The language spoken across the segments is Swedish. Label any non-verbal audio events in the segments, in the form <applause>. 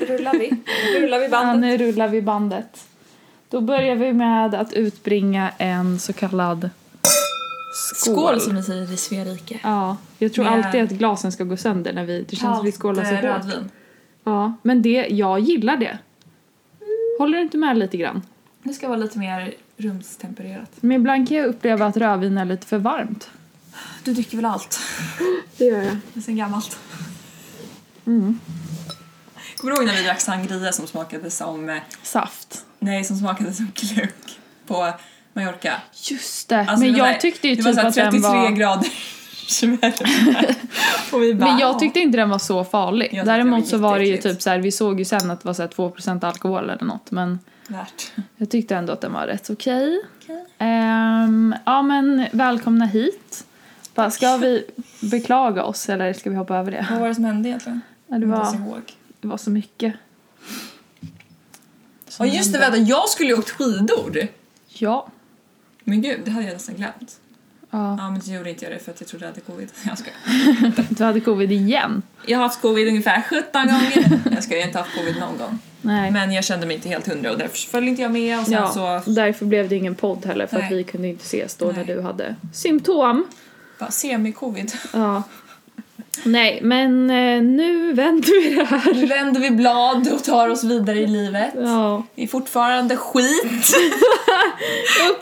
rullar vi. Rullar vi Ja, bandet. nu rullar vi bandet. Då börjar vi med att utbringa en så kallad skål. Skål som ni säger i Svea rike. Ja, jag tror Med- alltid att glasen ska gå sönder när vi, det känns som vi skålar så eh, hårt. Ja, men det, jag gillar det. Håller du inte med lite grann? Det ska vara lite mer rumstempererat. Men ibland kan jag uppleva att rödvin är lite för varmt. Du dricker väl allt? Det gör jag. Det är sen gammalt. Mm. Kommer du ihåg när vi drack sangria som smakade som... eh, Saft. Nej, som smakade som klunk på Mallorca? Just det. Alltså, men det var jag så- tyckte ju Det var typ här att den 33 var... grader värme. Och vi bara... Men jag tyckte inte den var så farlig. Jag Däremot var så var det ju typ så här, vi såg ju sen att det var så här 2% alkohol eller något. Men Värt. jag tyckte ändå att den var rätt okej. Okej. Ehm, ja men välkomna hit. Bara, Ska vi beklaga oss eller ska vi hoppa över det? Vad var det som hände egentligen? Ja, det, Jag var, inte ihåg. Det var så mycket. Ja just det, vänta, jag skulle ju åkt skidor. Ja. Men gud, det hade jag nästan glömt. ja. Ja men så gjorde inte jag det för att jag trodde jag hade covid. <laughs> Jag skojar. Du hade covid igen. Jag har haft covid ungefär 17 gånger. Jag ska ju inte haft covid någon gång. Nej. Men jag kände mig inte helt hundra och därför följde inte jag med och sen ja, så därför blev det ingen podd heller för att Nej. vi kunde inte ses då Nej. när du hade symptom. bara semi-covid. Ja. <laughs> Nej, men eh, nu vänder vi det här. Nu vänder vi blad och tar oss vidare i livet. Ja. Det är fortfarande skit.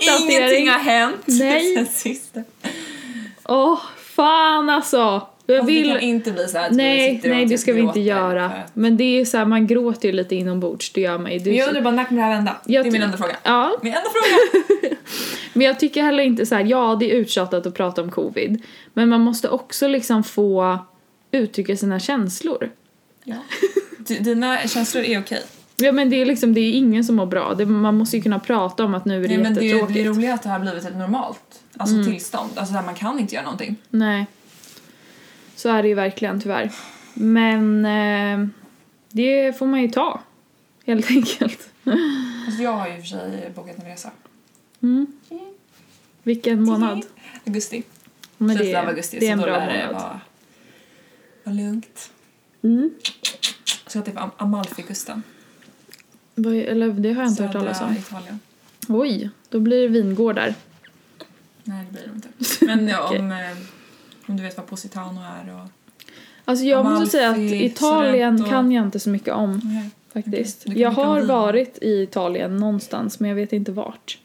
<laughs> Ingenting har hänt Nej. sen sist. Åh, fan alltså. Jag Alltså, Det vill... kan inte bli så att vi Nej, sitter och nej det typ ska vi inte göra. för Men det är så här, man gråter ju lite inombords, det gör man ju. Det jag undrar bara när kommer det här vända? Det är min enda fråga. Ja, Min enda fråga! <laughs> men jag tycker heller inte så här, ja det är uttjatat att prata om covid. Men man måste också liksom få uttrycka sina känslor. ja. Dina känslor är okej. Ja men det är liksom, det är ingen som mår bra. Det, man måste ju kunna prata om att nu är det Nej, men det, är- det är roligt att det har blivit ett normalt alltså, tillstånd. Alltså där man kan inte göra någonting. Nej. Så är det ju verkligen tyvärr. Men eh, det får man ju ta. Helt enkelt. Alltså, jag har ju för sig bokat en resa. Mm. Vilken månad? Augusti. Men Slutet av augusti. det är en bra det månad. vara lugnt. Mm. Så till Am- Amalfikusten. Eller det har jag inte hört Södra talas om. Italien. Oj, då blir det vingårdar. Nej, det blir det inte. Men ja, <laughs> Okej. om, eh, om du vet vad Positano är och... Alltså jag måste säga att Amalfi, Italien Sorrento. kan jag inte så mycket om Nej. faktiskt. Kan Jag har varit i Italien någonstans men jag vet inte vart.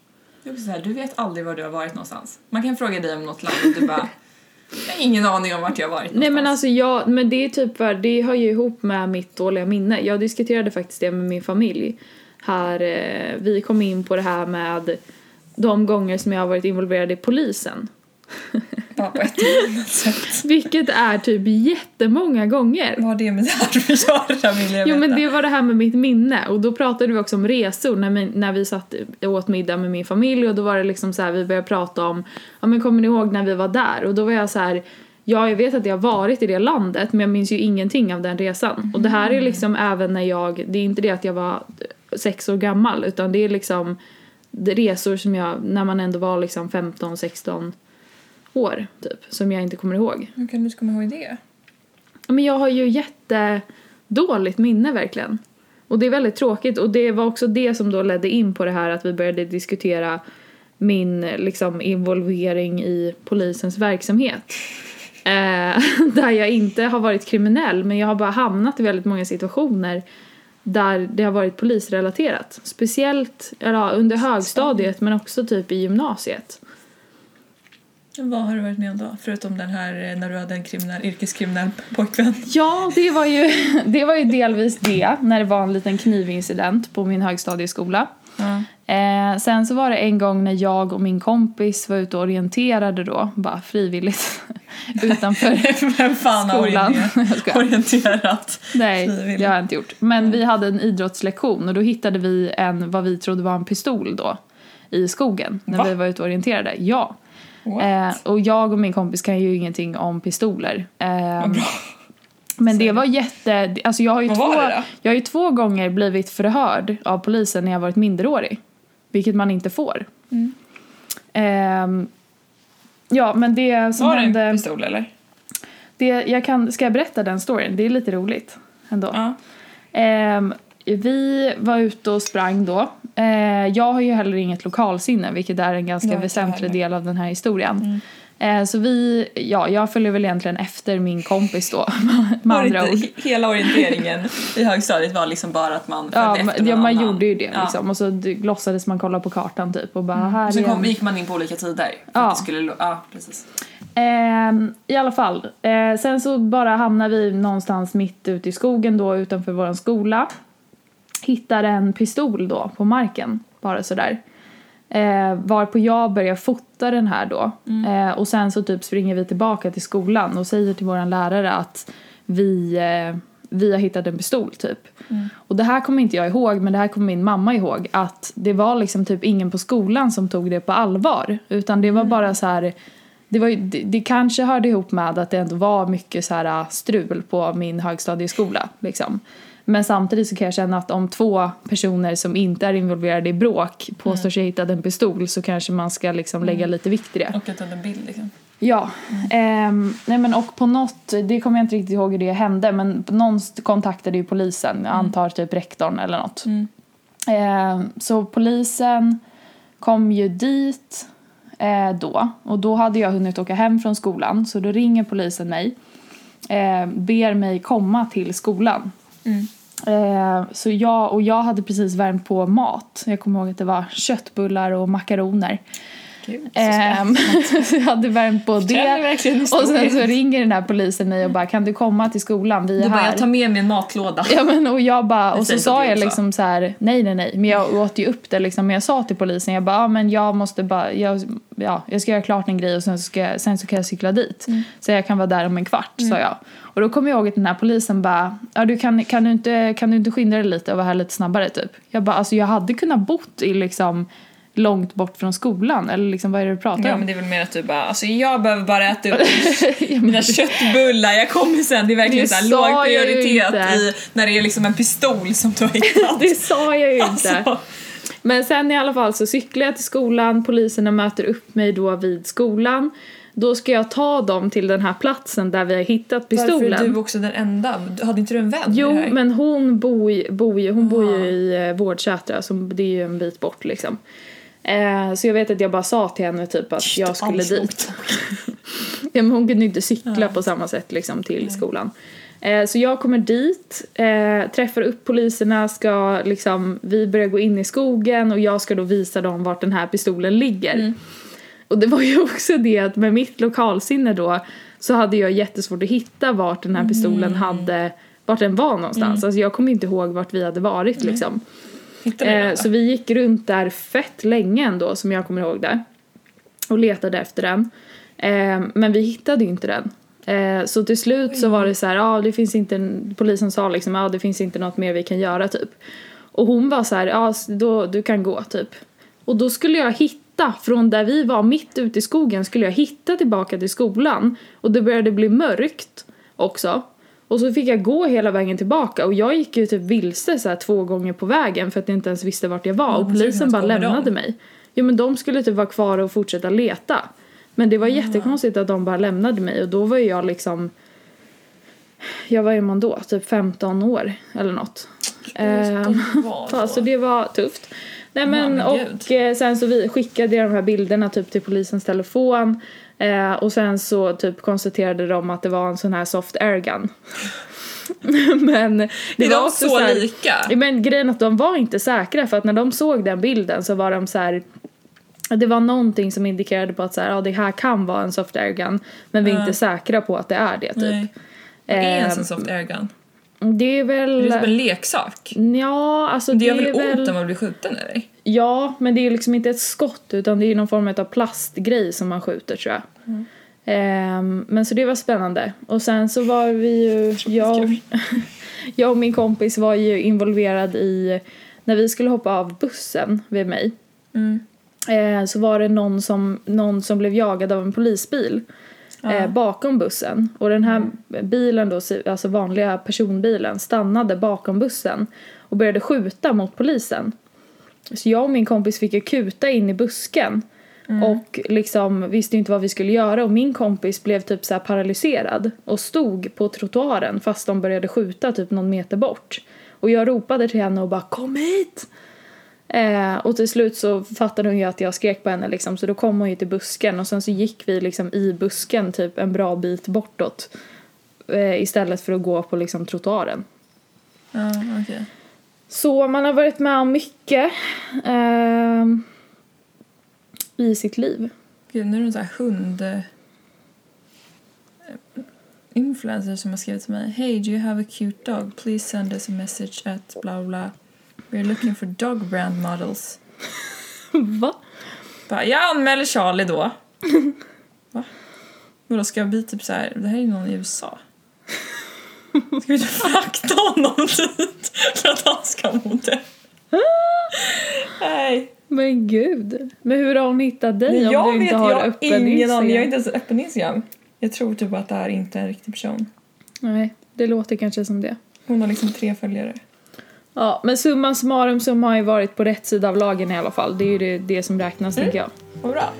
Är också så här, du vet aldrig var du har varit någonstans. Man kan fråga dig om något land och du bara... <laughs> Jag har ingen aning om vart jag har varit Nej men någonstans." alltså jag, men det är typ för, det hör ju ihop med mitt dåliga minne. Jag diskuterade faktiskt det med min familj. Här, eh, vi kom in på det här med de gånger som jag har varit involverad i polisen. <laughs> Bara på ett eller annat sätt. Vilket är typ jättemånga gånger. Vad har det med det här att göra vill jag Jo men veta. det var det här med mitt minne och då pratade vi också om resor när, min, när vi satt och åt middag med min familj och då var det liksom så här, vi började prata om, ja men kommer ni ihåg när vi var där? Och då var jag så här, ja jag vet att jag har varit i det landet men jag minns ju ingenting av den resan. Och det här är liksom även när jag, det är inte det att jag var sex år gammal utan det är liksom resor som jag, när man ändå var liksom 15, 16 år typ, som jag inte kommer ihåg. Hur kan du komma ihåg det? Men jag har ju jättedåligt minne verkligen. Och det är väldigt tråkigt och det var också det som då ledde in på det här att vi började diskutera min liksom involvering i polisens verksamhet. <laughs> Eh, <laughs> där jag inte har varit kriminell men jag har bara hamnat i väldigt många situationer där det har varit polisrelaterat. Speciellt eller, under högstadiet men också typ i gymnasiet. Vad har du varit med om då? Förutom den här eh, när du hade en kriminell, yrkeskriminell pojkvän. <laughs> Ja, det var, ju, <laughs> det var ju delvis det, när det var en liten knivincident på min högstadieskola. Ja. Eh, sen så var det en gång när jag och min kompis var ute och orienterade då, bara frivilligt, <laughs> utanför Vem fan har skolan. skojar. orienterat? Nej, Frivilligt. det har jag inte gjort. Men vi hade en idrottslektion och då hittade vi en, vad vi trodde var en pistol då, i skogen när Va? vi var ute och orienterade. Ja. Eh, och jag och min kompis kan ju ingenting om pistoler. Eh. Men det var jätte... Alltså jag har ju Vad två, var det jag har ju två gånger blivit förhörd av polisen när jag varit minderårig. Vilket man inte får. Mm. Ehm, ja, men det som Var det hände... en pistol eller? Det, jag kan, ska jag berätta den storyn? Det är lite roligt ändå. Ja. Vi var ute och sprang då. Eh, jag har ju heller inget lokalsinne vilket är en ganska Nej, väsentlig del av den här historien. Eh, så vi, ja, jag följer väl egentligen efter min kompis då <laughs> med andra ord. hela orienteringen i högstadiet var liksom bara att man följde Ja, efter men, ja, någon man annan. gjorde ju det Ja. liksom. Och så låtsades man kolla på kartan typ och bara här Och sen är kom, gick man in på olika tider. Ja. skulle, ja, precis. Ehm, I alla fall. Eh, sen så bara hamnar vi någonstans mitt ute i skogen då utanför vår skola. Hittar en pistol då på marken, bara sådär. Eh, varpå jag börjar fota den här då. Eh, och sen så typ springer vi tillbaka till skolan och säger till våran lärare att vi, eh, vi har hittat en pistol typ. Och det här kommer inte jag ihåg men det här kommer min mamma ihåg att det var liksom typ ingen på skolan som tog det på allvar. Utan det var bara så här det, var ju, det, det kanske hörde ihop med att det ändå var mycket så här strul på min högstadieskola. Liksom. Men samtidigt så kan jag känna att om två personer som inte är involverade i bråk påstår sig ha hittat en pistol så kanske man ska liksom lägga lite vikt i det. Och att ta en bild liksom. Ja, ehm, nej men och på något, det kommer jag inte riktigt ihåg hur det hände men någon kontaktade ju polisen, jag antar typ rektorn eller något. Ehm, så polisen kom ju dit eh, då och då hade jag hunnit åka hem från skolan så då ringer polisen mig, eh, ber mig komma till skolan. Eh, så jag, och jag hade precis värmt på mat. Jag kommer ihåg att det var köttbullar och makaroner. Gud, Ehm, <laughs> jag hade värmt på det. Och sen så ringer den här polisen mig och bara kan du komma till skolan, vi är Du bara, här. jag tar med mig en matlåda. Ja men och jag bara, och så sa jag liksom så här, nej nej nej, men jag åt ju upp det liksom, men jag sa till polisen, jag bara, ja men jag måste bara, jag, ja, jag ska göra klart en grej och sen ska jag, sen så kan jag cykla dit. Mm. Så jag kan vara där om en kvart, sa jag. Och då kommer jag ihåg att den här polisen bara, ja du kan, kan, du inte, kan du inte skynda dig lite och vara här lite snabbare typ? Jag bara, alltså jag hade kunnat bott i liksom långt bort från skolan, eller liksom vad är det du pratar Ja om? men det är väl mer att du bara, alltså jag behöver bara äta upp <laughs> mina köttbullar, jag kommer sen. Det är verkligen Det så här låg prioritet inte. i när det är liksom en pistol som du har hittat. <laughs> det sa jag ju inte. Alltså, Men sen i alla fall så cyklar jag till skolan, poliserna möter upp mig då vid skolan. Då ska jag ta dem till den här platsen där vi har hittat pistolen. Varför är du också den enda? Hade inte du en vän Jo, men hon bor ju, bor ju, hon bor ju Ah. i eh, Vårdsätra, så det är ju en bit bort liksom. Eh, så jag vet att jag bara sa till henne typ att jag skulle dit. <laughs> ja, men hon kunde inte cykla på samma sätt liksom till skolan. Eh, så jag kommer dit, eh, träffar upp poliserna, ska liksom, vi börjar gå in i skogen och jag ska då visa dem vart den här pistolen ligger. Och det var ju <laughs> också det att med mitt lokalsinne då så hade jag jättesvårt att hitta vart den här pistolen hade, vart den var någonstans. Alltså jag kommer inte ihåg vart vi hade varit liksom. Eh, så vi gick runt där fett länge ändå som jag kommer ihåg det. Och letade efter den. Eh, men vi hittade ju inte den. Eh, så till slut så var det så här, ja det finns inte, en, polisen sa liksom, ja det finns inte något mer vi kan göra typ. Och hon var så här, ja då, du kan gå typ. Och då skulle jag hitta, från där vi var mitt ute i skogen skulle jag hitta tillbaka till skolan. Och det började bli mörkt också. Och så fick jag gå hela vägen tillbaka och jag gick ju typ vilse så två gånger på vägen för att jag inte ens visste vart jag var och polisen bara lämnade dem. mig. Ja men de skulle typ vara kvar och fortsätta leta. Men det var jättekonstigt att de bara lämnade mig och då var jag liksom jag var ju man då? Typ 15 år eller något. Ehm, Vad <laughs> Ja, så det var tufft. Nej men, men och eh, sen så vi skickade jag de här bilderna typ till polisens telefon. Eh, och sen så typ konstaterade de att det var en sån här soft airgun. <laughs> men det Är var de också så här- lika? Men grejen att de var inte säkra för att när de såg den bilden så var de så här. Det var någonting som indikerade på att så här, ja, det här kan vara en soft airgun men vi är Ja. inte säkra på att det är det typ. Nej. Vad är en Ehm, sån soft airgun? Det är Det är väl... som en leksak. Ja, alltså Det det, gör väl ont väl... om man blir skjuten eller? Ja, men det är liksom inte ett skott utan det är någon form av plastgrej som man skjuter tror jag. Mm. Ehm, men så det var spännande. Och sen så var vi ju, <laughs> jag, <laughs> jag och min kompis var ju involverad i, när vi skulle hoppa av bussen vid mig. Mm. Eh, så var det någon som, någon som blev jagad av en polisbil eh, bakom bussen. Och den här bilen då, alltså vanliga personbilen, stannade bakom bussen och började skjuta mot polisen. Så jag och min kompis fick kuta in i busken. och liksom visste inte vad vi skulle göra och min kompis blev typ så paralyserad och stod på trottoaren fast de började skjuta typ någon meter bort. Och jag ropade till henne och bara kom hit! Eh, och till slut så fattade hon ju att jag skrek på henne liksom så då kom hon ju till busken och sen så gick vi liksom i busken typ en bra bit bortåt. Eh, istället för att gå på liksom trottoaren. Ja, okej. Så man har varit med om mycket ehm, i sitt liv. Gud, nu är det en sån här hund... eh, Influencer som har skrivit till mig. Hey, do you have a cute dog? Please send us a message at bla bla. We're looking for dog brand models. <laughs> Va? Bara, jag anmäler Charlie då. <laughs> Va? Vadå, ska jag bli typ så här? Det här är någon i USA. <laughs> Ska vi frakta honom dit för att han ska må? Nej. Men gud. Men hur har hon hittat dig Nej, om du inte vet, har öppen ingen Instagram? Jag har inte ens öppen Instagram. Jag tror typ att det här inte är en riktig person. Nej, det låter kanske som det. Hon har liksom tre följare. Ja, men summan summarum så har ju varit på rätt sida av lagen i alla fall. Det är ju det, det som räknas, Mm. tänker jag. Vad bra.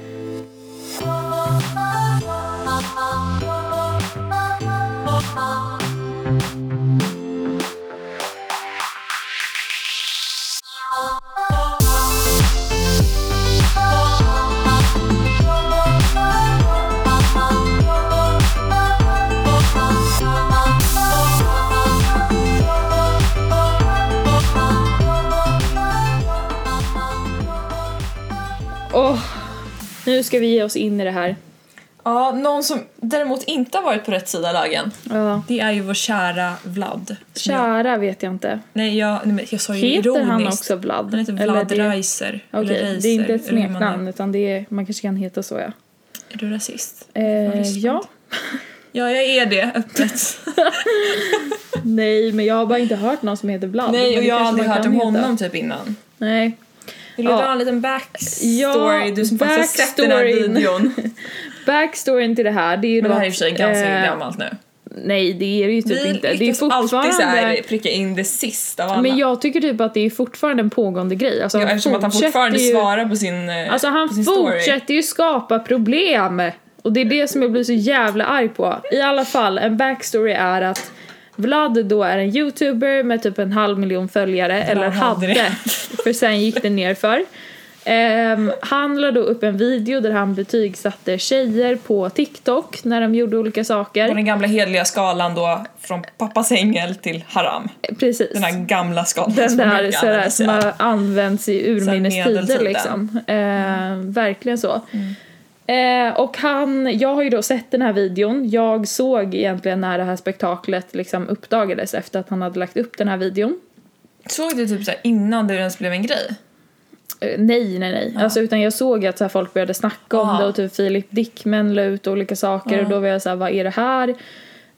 Åh, nu ska vi ge oss in i det här. Ja, någon som däremot inte har varit på rätt sida lagen. Ja. Det är ju vår kära Vlad. Som jag- Kära vet jag inte. Nej, jag, nej, men jag sa ju Heter ironiskt. han också Vlad? Han heter Eller Vlad det- Reiser. Okej, eller Reiser, det är inte ett smeknamn utan det är, man kanske kan heta så ja. Är, du rasist? Eh, ja. Ja, jag är det öppet. <laughs> Nej, men jag har bara inte hört någon som heter Vlad. Nej, och jag har aldrig hört om heta. honom typ innan. Nej. Vill du Ja. dra en liten backstory? Ja, du som faktiskt har sett den här videon. <laughs> Backstoryn till det här, det är ju Men det här är i och för sig ganska eh, gammalt nu. Nej, det är det ju typ Vi inte. Det är lyckas alltid så här fortfarande... pricka in det sista av alla. Men jag tycker typ att det är fortfarande en pågående grej. Alltså, ja, eftersom att han fortfarande ju... svarar på sin, eh, Alltså han sin story. fortsätter ju skapa problem. Och det är det som jag blir så jävla arg på. I alla fall, en backstory är att Vlad då är en youtuber med typ en halv miljon följare, eller hade det. <laughs> för sen gick det ner för. Um, han la då upp en video där han betygsatte tjejer på TikTok när de gjorde olika På saker. den gamla hedliga skalan då, från pappas ängel till haram. Precis. Den här gamla skalan Den som där sådär, som har använts i urminnes tider liksom. Eh, verkligen så. Mm. Eh, och han, jag har ju då sett den här videon. Jag såg egentligen när det här spektaklet liksom uppdagades efter att han hade lagt upp den här videon. Såg du typ så innan det ens blev en grej? Eh, nej, nej, nej. Alltså, utan jag såg att så här, folk började snacka om Ja. det och typ Filip Dickman la ut olika saker Ja. och då var jag så här, vad är det här?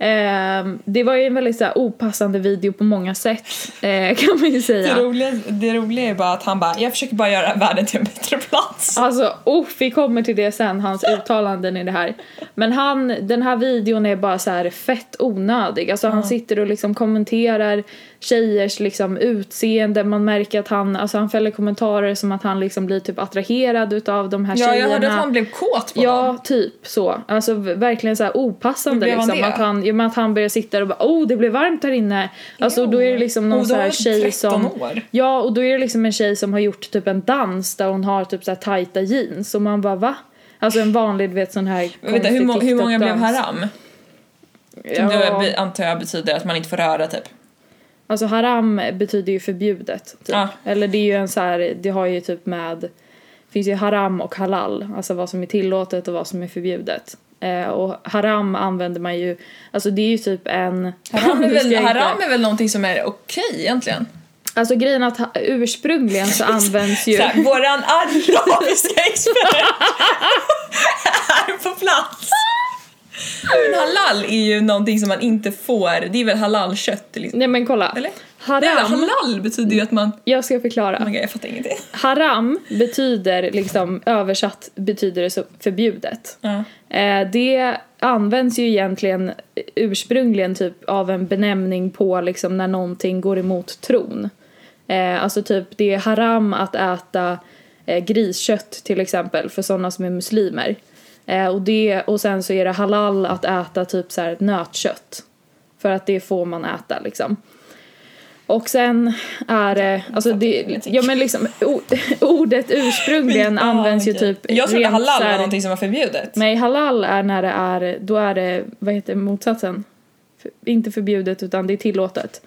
Eh, det var ju en väldigt så här, opassande video på många sätt eh, kan man ju säga. Det, roliga, det roliga är bara att han bara, jag försöker bara göra världen till en bättre plats. Alltså, oh, vi kommer till det sen, hans uttalanden i det här. Men han, den här videon är bara så här fett onödig. Alltså han sitter och liksom kommenterar tjejers liksom utseende. Man märker att han, alltså han fäller kommentarer som att han liksom blir typ attraherad utav de här Ja, tjejerna. jag hörde att han blev kåt på Ja, dem. typ så. Alltså verkligen så här opassande liksom. det? Att han, ja, men att han börjar sitta där och bara oh det blev varmt här inne. Alltså då är det liksom någon Och så här tjej 13 som år. Ja, och då är det liksom en tjej som har gjort typ en dans där hon har typ så här tajta jeans och man bara va? Alltså en vanlig, du vet sån här Men vänta, hur, må- hur många blev haram? Som det Ja, be- antar jag betyder att man inte får röra typ. alltså haram betyder ju förbjudet. Typ. Ja. Eller det är ju en så här, det har ju typ med, det finns ju haram och halal, alltså vad som är tillåtet och vad som är förbjudet. Eh, och haram använder man ju, alltså det är ju typ en... Haram är väl, haram är väl någonting som är okej egentligen? Alltså grejen att ursprungligen så <laughs> används ju... Så här, våran arabiska <laughs> expert är på plats. Men halal är ju någonting som man inte får, det är väl halalkött? Liksom. Nej men kolla. Eller? Nej, Haram, halal betyder ju att man... jag ska förklara. Oh God, jag fattar ingenting. Haram betyder liksom översatt betyder det så förbjudet. Ja. Eh, det används ju egentligen ursprungligen typ av en benämning på liksom när någonting går emot tron. Eh, alltså typ det är haram att äta eh, griskött till exempel för sådana som är muslimer. Eh, och, det, och sen så är det halal att äta typ så här nötkött. För att det får man äta liksom. Och sen är det, alltså det, ja men liksom <laughs> ordet ursprungligen används ju typ Jag trodde halal var någonting som var förbjudet. Nej, halal är när det är, då är det, vad heter motsatsen? Inte förbjudet utan det är tillåtet.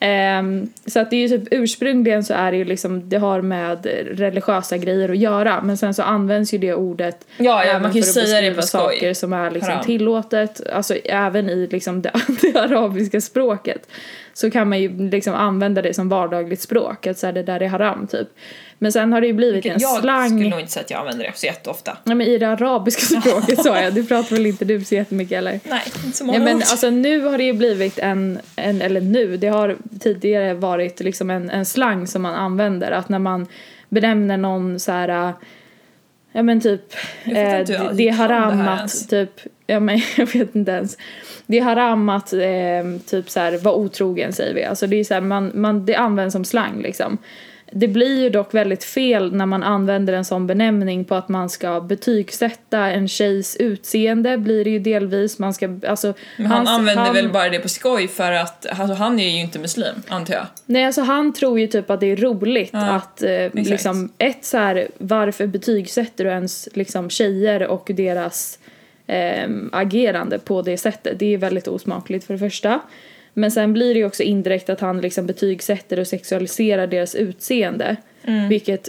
Ehm, så att det är ju typ ursprungligen så är det ju liksom, det har med religiösa grejer att göra men sen så används ju det ordet Ja, ja man kan ju säga det på skoj. saker som är liksom Haram. tillåtet, alltså även i liksom det, <laughs> det arabiska språket så kan man ju liksom använda det som vardagligt språk, att så här, det där är haram typ. Men sen har det ju blivit en Jag slang skulle nog inte säga att jag använder det så jätteofta. Nej men i det arabiska <laughs> språket sa jag, det pratar väl inte du så jättemycket eller? Nej, inte så många Ja men alltså nu har det ju blivit en, en eller nu, det har tidigare varit liksom en, en slang som man använder att när man benämner någon så här Ja men typ, Jag eh, inte jag det, är det haram att typ, ja men <laughs> jag vet inte ens. Det är haram att eh, typ så här vara otrogen säger vi. Alltså det är så här, man, man, det används som slang liksom. Det blir ju dock väldigt fel när man använder en sån benämning på att man ska betygsätta en tjejs utseende blir det ju delvis. Man ska, alltså, Men han hans- använder han- väl bara det på skoj för att alltså, han är ju inte muslim, antar jag. Nej, alltså han tror ju typ att det är roligt Ja, att eh, liksom, ett så här, varför betygsätter du ens liksom tjejer och deras eh, agerande på det sättet? Det är väldigt osmakligt för det första. Men sen blir det ju också indirekt att han liksom betygsätter och sexualiserar deras utseende. Mm. Vilket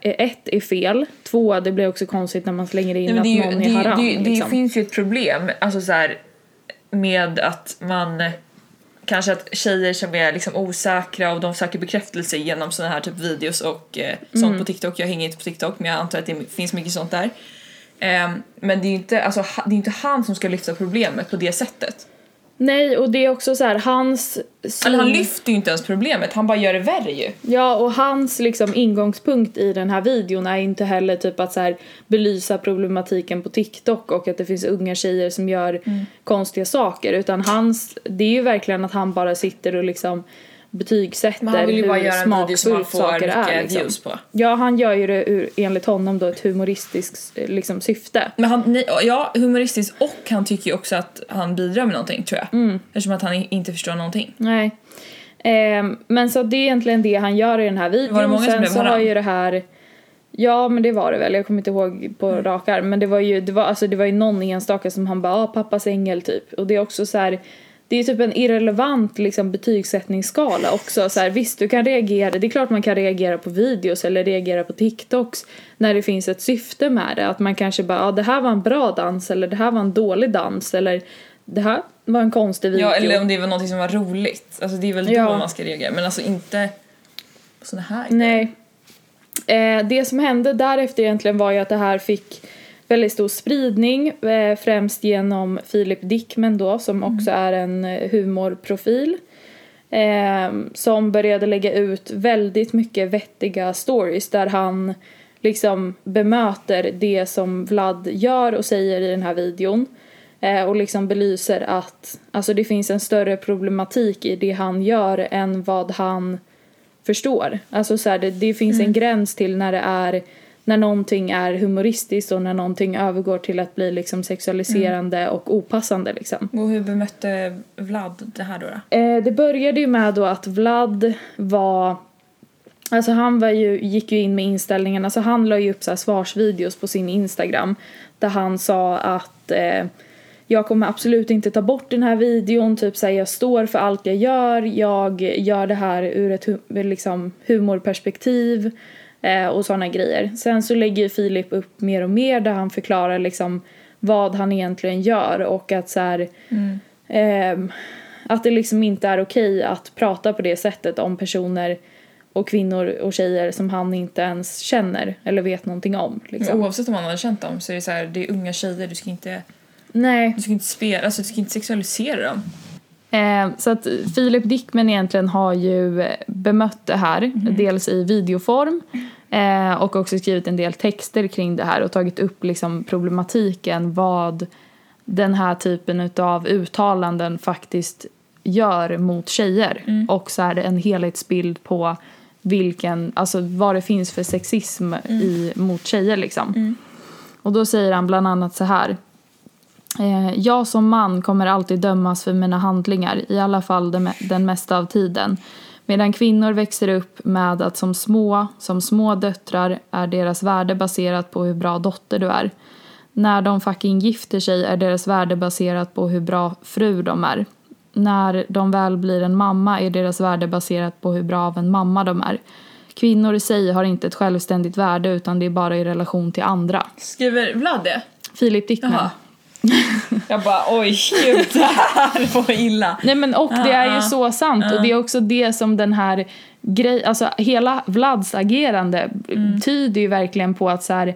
ett är fel, två det blir också konstigt när man slänger in Nej, att ju, någon det, är haram. det, det liksom. finns ju ett problem alltså så här, med att man kanske att tjejer som är liksom osäkra och de söker bekräftelse genom såna här typ videos och eh, sånt Mm. på TikTok. Jag hänger inte på TikTok men jag antar att det finns mycket sånt där. Ehm, men det är ju inte, alltså, det är inte han som ska lyfta problemet på det sättet. Nej, och det är också så här hans syn... Eller han lyfter ju inte ens problemet, han bara gör det värre ju. Ja, och hans liksom ingångspunkt i den här videon är inte heller typ att så här belysa problematiken på TikTok och att det finns unga tjejer som gör konstiga saker utan hans, det är ju verkligen att han bara sitter och liksom betygsätter Men han vill ju bara göra en video som han får saker mycket är. Liksom. views på. Ja, han gör ju det ur, enligt honom då ett humoristiskt liksom, syfte. Men han, nej, ja, humoristiskt och han tycker ju också att han bidrar med någonting tror jag. Mm. Eftersom att han inte förstår någonting. Nej. Ehm, men så det är egentligen det han gör i den här videon. Var det många som Sen blev så har ju det här Ja men det var det väl, jag kommer inte ihåg på Mm. rak arm men det var ju, det var, alltså, det var ju någon enstaka som han bara ah, pappas ängel typ och det är också så här det är typ en irrelevant liksom, betygssättningsskala också. Så här, visst, du kan reagera. Det är klart man kan reagera på videos eller reagera på TikToks när det finns ett syfte med det. Att man kanske bara, ja ah, det här var en bra dans eller det här var en dålig dans eller det här var en konstig video. Ja, eller om det var något som var roligt. Alltså det är väl då Ja. man ska reagera. Men alltså inte på såna här Nej. Eh, det som hände därefter egentligen var ju att det här fick väldigt stor spridning, eh, främst genom Philip Dickman då, som också är en eh, humorprofil. Eh, som började lägga ut väldigt mycket vettiga stories där han liksom bemöter det som Vlad gör och säger i den här videon. Och liksom belyser att alltså det finns en större problematik i det han gör än vad han förstår. Alltså så här, det, det finns en gräns till när det är när någonting är humoristiskt och när någonting övergår till att bli liksom sexualiserande och opassande liksom. Och hur bemötte Vlad det här då? då? Eh, det började ju med då att Vlad var Alltså han var ju, gick ju in med inställningen, alltså han la ju upp så här svarsvideos på sin Instagram där han sa att eh, jag kommer absolut inte ta bort den här videon, typ såhär jag står för allt jag gör, jag gör det här ur ett liksom, humorperspektiv eh, och sådana grejer. Sen så lägger ju Filip upp mer och mer där han förklarar liksom vad han egentligen gör och att så här, ehm, att det liksom inte är okej att prata på det sättet om personer och kvinnor och tjejer som han inte ens känner eller vet någonting om. Liksom. oavsett om han hade känt dem så är det så här, det är unga tjejer, du ska inte, Nej. du ska inte spela, alltså du ska inte sexualisera dem. Eh, så att Philip Dickman egentligen har ju eh, bemött det här, dels i videoform eh, och också skrivit en del texter kring det här och tagit upp liksom problematiken vad den här typen av uttalanden faktiskt gör mot tjejer. Och så är det en helhetsbild på vilken, alltså vad det finns för sexism i, mot tjejer liksom. Och då säger han bland annat så här. Eh, jag som man kommer alltid dömas för mina handlingar, i alla fall den, den mesta av tiden. Medan kvinnor växer upp med att som små, som små döttrar är deras värde baserat på hur bra dotter du är. När de fucking gifter sig är deras värde baserat på hur bra fru de är. När de väl blir en mamma är deras värde baserat på hur bra av en mamma de är. Kvinnor i sig har inte ett självständigt värde utan det är bara i relation till andra. Skriver Vlad det? Filip Dickman. Jaha. <laughs> Jag bara oj, gud det här var illa. Nej men och det är ju så sant och det är också det som den här grej, alltså hela Vlads agerande tyder ju verkligen på att så här,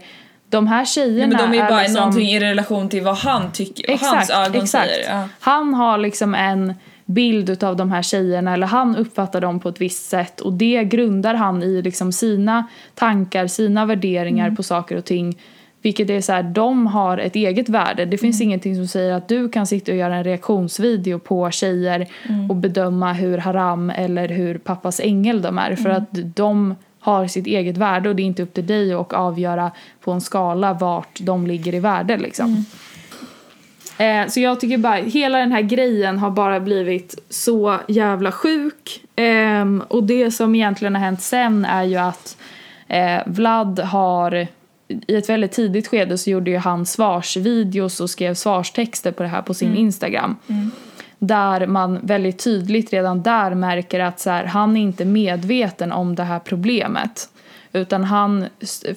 de här tjejerna Mm. Men de är ju bara liksom, någonting i relation till vad han tycker, vad hans Exakt, ögon exakt. säger. Ja. Han har liksom en bild av de här tjejerna eller han uppfattar dem på ett visst sätt och det grundar han i liksom sina tankar, sina värderingar Mm. på saker och ting. Vilket är så här, de har ett eget värde. Det finns Mm. ingenting som säger att du kan sitta och göra en reaktionsvideo på tjejer Mm. och bedöma hur haram eller hur pappas ängel de är. För Mm. att de har sitt eget värde och det är inte upp till dig att avgöra på en skala vart de ligger i värde liksom. Mm. Eh, så jag tycker bara, hela den här grejen har bara blivit så jävla sjuk. Ehm, och det som egentligen har hänt sen är ju att eh, Vlad har i ett väldigt tidigt skede så gjorde ju han svarsvideos och skrev svarstexter på det här på sin Instagram. Där man väldigt tydligt redan där märker att så här, han är inte medveten om det här problemet. Utan han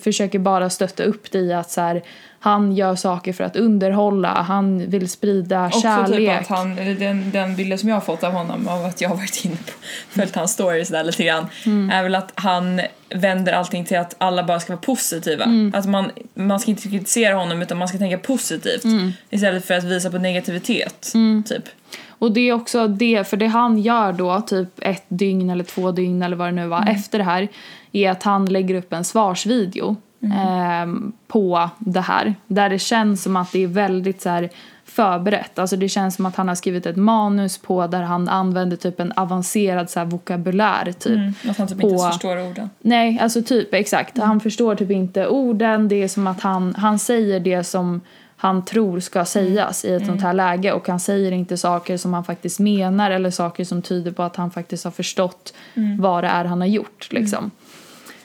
försöker bara stötta upp det i att så här, han gör saker för att underhålla, han vill sprida Också kärlek. typ att han, eller den, den bilden som jag har fått av honom av att jag har varit inne på, <laughs> följt hans stories där lite grann, Mm. är väl att han vänder allting till att alla bara ska vara positiva. Mm. Att man, man ska inte kritisera honom utan man ska tänka positivt Mm. istället för att visa på negativitet. Typ. Och det är också det, för det han gör då, typ ett dygn eller två dygn eller vad det nu var, efter det här, är att han lägger upp en svarsvideo ehm, på det här. Där det känns som att det är väldigt så här förberett. Alltså det känns som att han har skrivit ett manus på där han använder typ en avancerad så vokabulär typ. Mm. Att han typ inte På- ens förstår orden. Nej, alltså typ exakt. Han förstår typ inte orden. Det är som att han, han säger det som han tror ska sägas i ett sånt här läge och han säger inte saker som han faktiskt menar eller saker som tyder på att han faktiskt har förstått vad det är han har gjort liksom.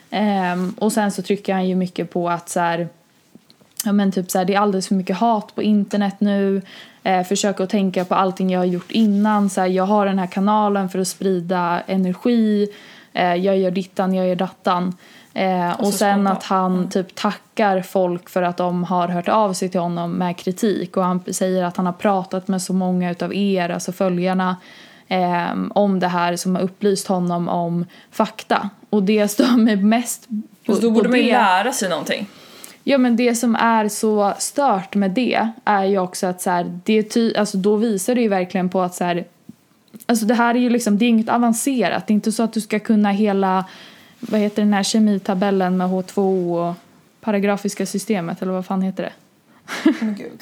Ehm, och sen så trycker han ju mycket på att så här, ja men typ så här, det är alldeles för mycket hat på internet nu. Eh, försöka att tänka på allting jag har gjort innan. Så här, jag har den här kanalen för att sprida energi. Eh, jag gör dittan, jag gör dattan. Eh, och så sen spontant. att han typ tackar folk för att de har hört av sig till honom med kritik. Och han säger att han har pratat med så många utav er, alltså följarna, eh, om det här som har upplyst honom om fakta. Och det stör mig mest på, Fast då på borde man ju det. lära sig någonting. Ja men det som är så stört med det är ju också att så här, det är ty- alltså då visar det ju verkligen på att så här, alltså det här är ju liksom, det är inget avancerat. Det är inte så att du ska kunna hela, vad heter den här kemitabellen med H2O och paragrafiska systemet eller vad fan heter det? Men gud.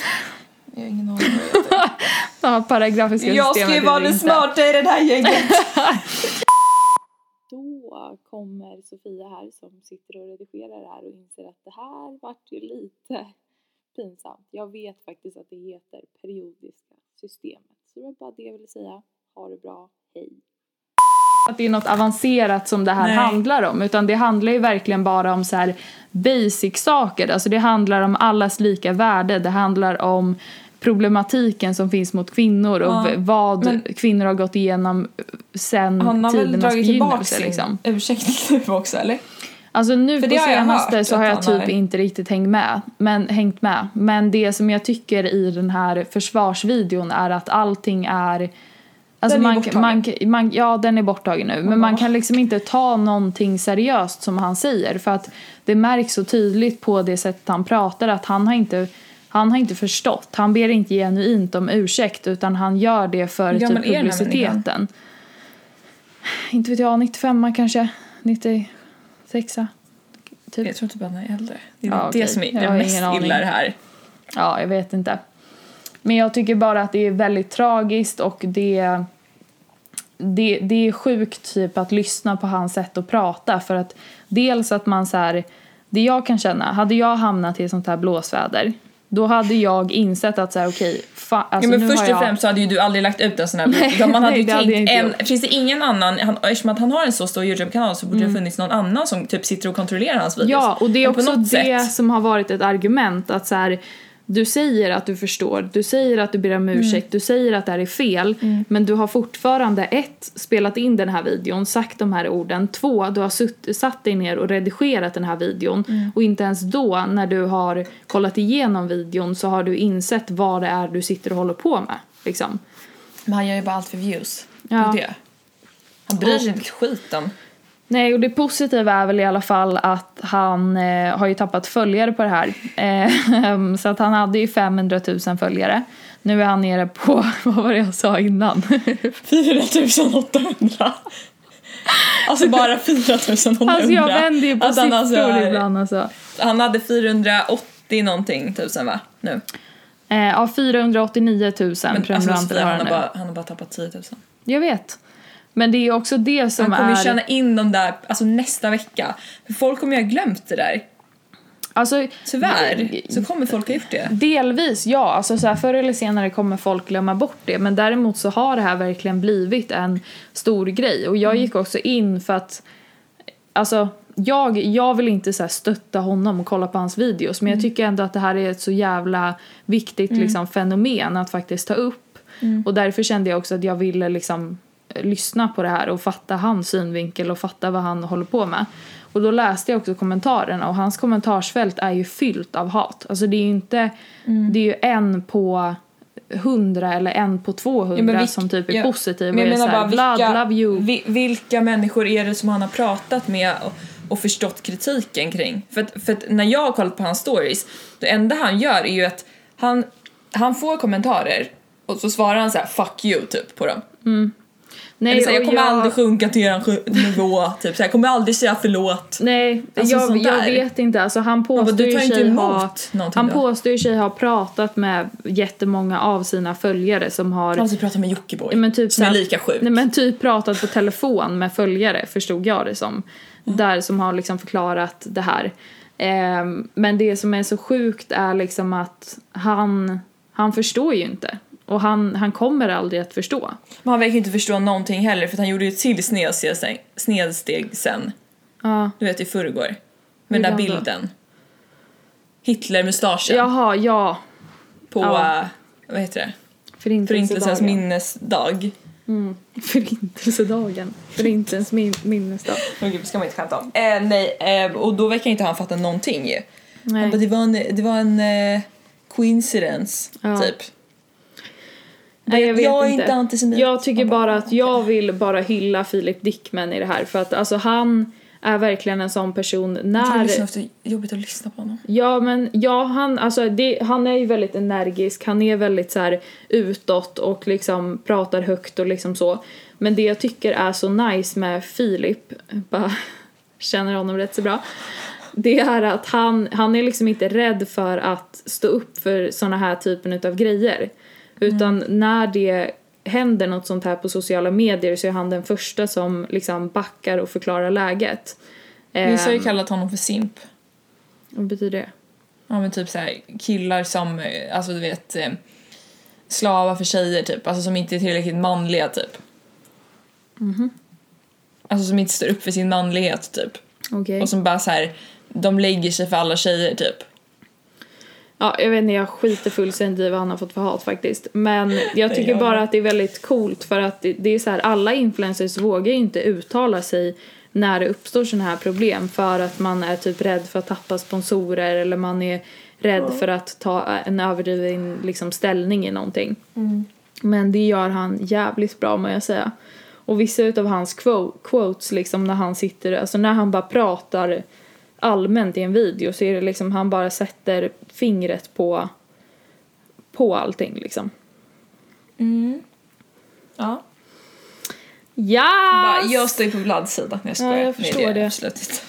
Jag har ingen aning vad det heter. <laughs> Paragrafiska Jag ska systemet. ju är vara det den smarta i det här gänget. <laughs> Kommer Sofia här som sitter och redigerar det här och inser att det här vart ju lite <laughs> pinsamt. Jag vet faktiskt att det heter periodiska systemet. Så det var bara det jag ville säga. Ha det bra, hej. Att det är något avancerat som det här Nej. handlar om utan det handlar ju verkligen bara om så här basic saker. Alltså det handlar om allas lika värde. Det handlar om problematiken som finns mot kvinnor och Ja, vad men- kvinnor har gått igenom sen Han har väl tidernas dragit tillbaka begynnelse sin liksom. ursäkt <laughs> nu också eller? Alltså nu För på senaste så har jag typ har- inte riktigt hängt med, men, hängt med. Men det som jag tycker i den här försvarsvideon är att allting är Alltså Den är man, borttagen. man, man, ja, den är borttagen nu. Men man kan liksom inte ta någonting seriöst som han säger. För att det märks så tydligt på det sättet han pratar att han har inte, han har inte förstått. Han ber inte genuint om ursäkt utan han gör det för Hur typ publiciteten. Inte vet jag, 95 kanske? 96? Typ. Jag tror typ att han är äldre. Det är Ja, det okej. som är Jag det mest aning. illa det här. Ja, jag vet inte. Men jag tycker bara att det är väldigt tragiskt och det... det, det är sjukt typ att lyssna på hans sätt att prata för att dels att man så här, det jag kan känna, hade jag hamnat i sånt här blåsväder då hade jag insett att så här, okej, fa- alltså ja, men nu först och jag... främst så hade ju du aldrig lagt ut en sån här Nej. Man <laughs> hade nej, ju hade tänkt, inte en, finns det ingen annan, han, eftersom att han har en så stor Youtube-kanal så borde det ha funnits någon annan som typ sitter och kontrollerar hans videos. Mm. Ja, och det är Men också det sätt- som har varit ett argument att så här, du säger att du förstår, du säger att du ber om ursäkt, du säger att det här är fel men du har fortfarande ett, spelat in den här videon, sagt de här orden, två, du har sutt, satt dig ner och redigerat den här videon och inte ens då när du har kollat igenom videon så har du insett vad det är du sitter och håller på med. Liksom. Men han gör ju bara allt för views. Ja. Det är det. Han bryr sig inte skit om. Nej, och det positiva är väl i alla fall att han eh, har ju tappat följare på det här. Eh, <laughs> så att han hade ju 500 000 följare. Nu är han nere på, <laughs> vad var det jag sa innan? <laughs> 4800. Alltså bara 4800. alltså jag vänder ju på han siffror alltså ibland alltså. Han hade 480 någonting tusen va? Nu. Eh, ja, 489 000 Men alltså, prenumeranter Sofia, har han, nu. bara, han har bara tappat 10 000. Jag vet. Men det är också det som Han kommer är... ju tjäna in de där alltså nästa vecka. För folk kommer ju ha glömt det där. Alltså, Tyvärr så kommer folk ha gjort det. Delvis, ja. Alltså så här, förr eller senare kommer folk glömma bort det. Men däremot så har det här verkligen blivit en stor grej. Och jag gick också in för att... Alltså, jag, jag vill inte så här stötta honom och kolla på hans videos. Men jag tycker ändå att det här är ett så jävla viktigt liksom, fenomen att faktiskt ta upp. Och därför kände jag också att jag ville liksom lyssna på det här och fatta hans synvinkel och fatta vad han håller på med. Och då läste jag också kommentarerna och hans kommentarsfält är ju fyllt av hat. Alltså det är ju inte, det är ju en på hundra eller en på 200 Ja, som typ är ja, positiv Men jag är menar såhär bara Vlad, vilka, love you. vi, vilka människor är det som han har pratat med och, och förstått kritiken kring? För att, för att när jag har kollat på hans stories, det enda han gör är ju att han, han får kommentarer och så svarar han så här "fuck you” typ på dem. Nej, Eller så här, jag kommer aldrig sjunka till eran nivå, typ så här, jag kommer aldrig säga förlåt. Nej, Alltså, jag, jag vet inte. Alltså, han påstår ju sig ha, någonting han då? påstår ju sig ha pratat med jättemånga av sina följare som har Han måste prata med Jockiboi, men typ som är lika sjuk. Nej men typ pratat på telefon med följare förstod jag det som. Där som har liksom förklarat det här. Ehm, men det som är så sjukt är liksom att han, han förstår ju inte. Och han, han kommer aldrig att förstå. Men han verkar inte förstå någonting heller för han gjorde ju ett till snedsteg, snedsteg sen. Ja. Du vet i förrgår. Med den där bilden. Hitler-mustaschen Jaha, ja. på, Ja. äh, vad heter det? Förintelsedagen. Förintelsens minnesdag. Mm. <laughs> Förintelsedagen. Förintelsens min- minnesdag. Åh gud, det ska man inte skämta om. Eh, nej, eh, och då verkar inte han fatta någonting ju. Han Nej. bara, det var en, det var en eh, coincidence, Ja. typ. Nej, jag jag är inte. inte antisemit. Jag tycker bara att jag vill bara hylla Filip Dickman i det här för att alltså han är verkligen en sån person tror det när... är jobbigt att lyssna på honom. Ja men ja han, alltså det, han är ju väldigt energisk, han är väldigt så här utåt och liksom pratar högt och liksom så. Men det jag tycker är så nice med Filip, bara <laughs> känner honom rätt så bra. Det är att han, han är liksom inte rädd för att stå upp för såna här typen av grejer. Utan när det händer något sånt här på sociala medier så är han den första som liksom backar och förklarar läget. Vissa har ju Ehm, kallat honom för simp. Vad betyder det? Ja men typ så här killar som, eh, alltså du vet, eh, slavar för tjejer typ. Alltså som inte är tillräckligt manliga typ. Alltså som inte står upp för sin manlighet typ. Okej. Och som bara så här, de lägger sig för alla tjejer typ. Ja, jag vet inte, jag skiter fullständigt i vad han har fått för hat faktiskt. Men jag tycker bara att det är väldigt coolt för att det, det är så här, alla influencers vågar ju inte uttala sig när det uppstår sådana här problem för att man är typ rädd för att tappa sponsorer eller man är rädd för att ta en överdriven liksom, ställning i någonting. Men det gör han jävligt bra må jag säga. Och vissa utav hans quo- quotes liksom när han sitter, alltså när han bara pratar allmänt i en video så är det liksom han bara sätter fingret på på allting liksom. Ja. Ja! Bara, jag står ju på Vlads sida. Jag skojar. Ja, jag förstår Nej, det. Absolut inte.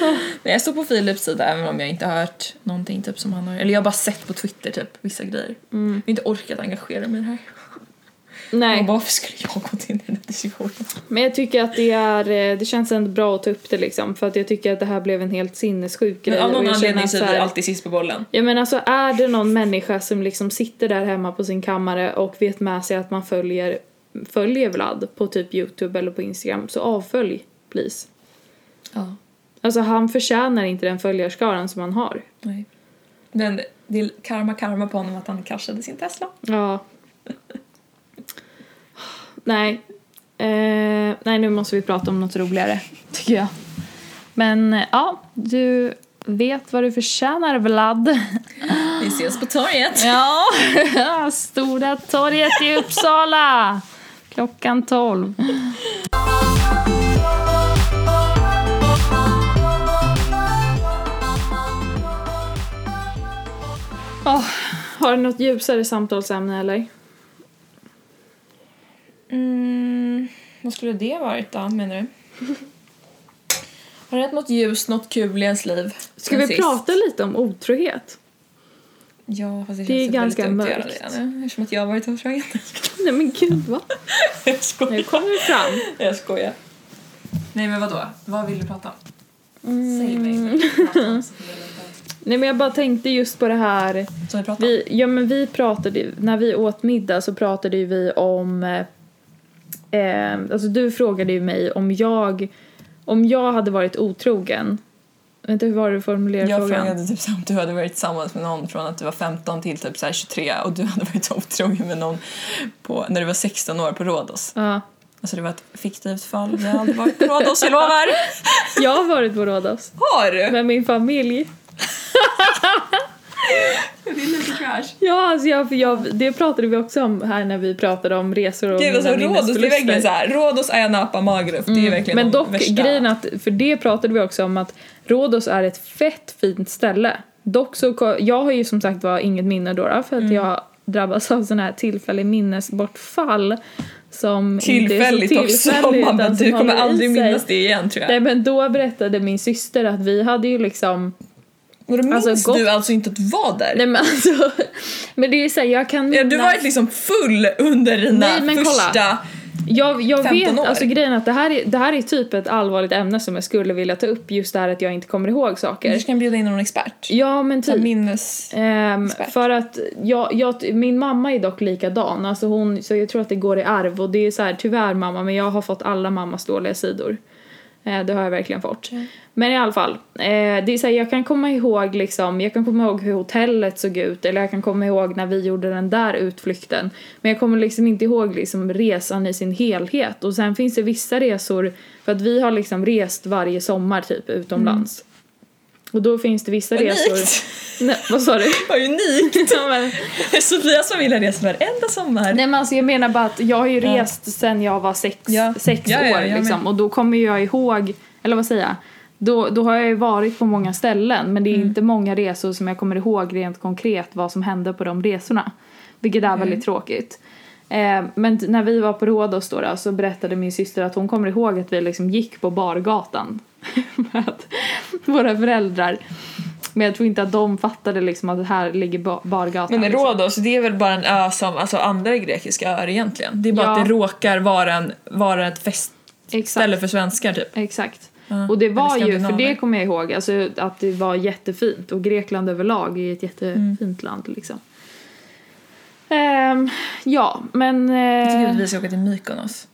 <laughs> Nej, jag står på Philips sida även om jag inte har hört någonting typ som han har. Eller jag har bara sett på Twitter typ vissa grejer. Mm. Jag har inte orkat engagera mig i det här. Nej. Och bara, varför skulle jag gå den här diskussionen. Men jag tycker att det är, eh, det känns ändå bra att ta upp det liksom för att jag tycker att det här blev en helt sinnessjuk grej. Men av någon anledning så är vi alltid sist på bollen. Ja men alltså är det någon människa som liksom sitter där hemma på sin kammare och vet med sig att man följer, följer Vlad på typ Youtube eller på Instagram så avfölj please. Ja. Alltså han förtjänar inte den följarskaran som han har. Nej. Men det är karma karma på honom att han kraschade sin Tesla. Ja. nej. Eh, nej nu måste vi prata om något roligare tycker jag. Men eh, ja, du vet vad du förtjänar Vlad. Vi ses på torget. Ja, <laughs> Stora torget i Uppsala. Klockan 12. Åh, har du något ljusare samtalsämne eller? Mm, vad skulle det varit då, menar du? Har det hänt något ljust, något kul i ens liv? Ska vi sist? prata lite om otrohet? Ja, fast det, Det är känns ganska mörkt. det nu, Eftersom att jag har varit otrogen. <laughs> Nej men gud va? <laughs> jag skojar. Nu kommer det fram. Jag skojar. Nej men vadå? Vad vill du prata om? Säg mig. Mm. <laughs> Nej men jag bara tänkte just på det här Som vi pratade om? Vi, ja men vi pratade, när vi åt middag så pratade ju vi om, eh, alltså du frågade ju mig om jag, om jag hade varit otrogen. Vänta hur var det du formulerade Jag frågan? frågade typ om du hade varit tillsammans med någon från att du var 15 till typ så här 23 och du hade varit otrogen med någon på, när du var 16 år på Rhodos. Ja, Alltså det var ett fiktivt fall. Jag har aldrig varit på Rhodos, jag lovar. <laughs> jag har varit på Rhodos Har du? med min familj. <laughs> Det är lite trash. Ja, alltså jag, jag, det pratade vi också om här när vi pratade om resor och Gud alltså Rhodos, det är verkligen så här. Rhodos, Ayia Napa, Magaluf. Det är verkligen Men dock, värsta. grejen att, för det pratade vi också om att Rhodos är ett fett fint ställe. Dock så, jag har ju som sagt var inget minne då, då för att Mm. jag drabbas av sån här tillfällig minnesbortfall som Tillfälligt, inte är så också. tillfälligt Man utan som du kommer aldrig minnas det igen tror jag. Nej men då berättade min syster att vi hade ju liksom Och då minns Alltså, du alltså inte att du var där? Nej men alltså, men det är såhär jag kan Ja, du minnas- varit liksom full under dina Nej, men kolla. första... Jag, jag 15 vet, år. alltså grejen är att det här, är, det här är typ ett allvarligt ämne som jag skulle vilja ta upp just det här att jag inte kommer ihåg saker. Du kan bjuda in någon expert. Ja men typ. minnes... Ehm, Expert. för att jag, jag, min mamma är dock likadan, alltså hon, så jag tror att det går i arv och det är så här, tyvärr mamma men jag har fått alla mammas dåliga sidor. Eh, det har jag verkligen fått. Men i alla fall, eh, det är så här, jag kan komma ihåg liksom, jag kan komma ihåg hur hotellet såg ut eller jag kan komma ihåg när vi gjorde den där utflykten. Men jag kommer liksom inte ihåg liksom resan i sin helhet och sen finns det vissa resor, för att vi har liksom rest varje sommar typ utomlands. Och då finns det vissa resor... Nej, vad sa du? <laughs> Vad unikt! <laughs> Ja, men- Sofias familj har rest varenda sommar. Nej men alltså jag menar bara att jag har ju Ja. rest sen jag var sex, Ja. sex Ja, ja, år liksom med. och då kommer jag ihåg, eller vad säger jag? Då, då har jag ju varit på många ställen men det är Mm. inte många resor som jag kommer ihåg rent konkret vad som hände på de resorna. Vilket är Mm. väldigt tråkigt. Eh, men när vi var på Rhodos då, då så berättade min syster att hon kommer ihåg att vi liksom gick på bargatan <laughs> med våra föräldrar. Men jag tror inte att de fattade liksom att här ligger ba- bargatan. Men liksom. Rhodos, det är väl bara en ö som alltså andra grekiska öar egentligen. Det är bara Ja. att det råkar vara, en, vara ett festställe för svenskar typ. Exakt. Ja, Och det var ju, för det kommer jag ihåg, alltså att det var jättefint och Grekland överlag är ett jättefint Mm. land liksom. Ehm, ja, men... Jag tycker att eh, vi ska åka till Mykonos.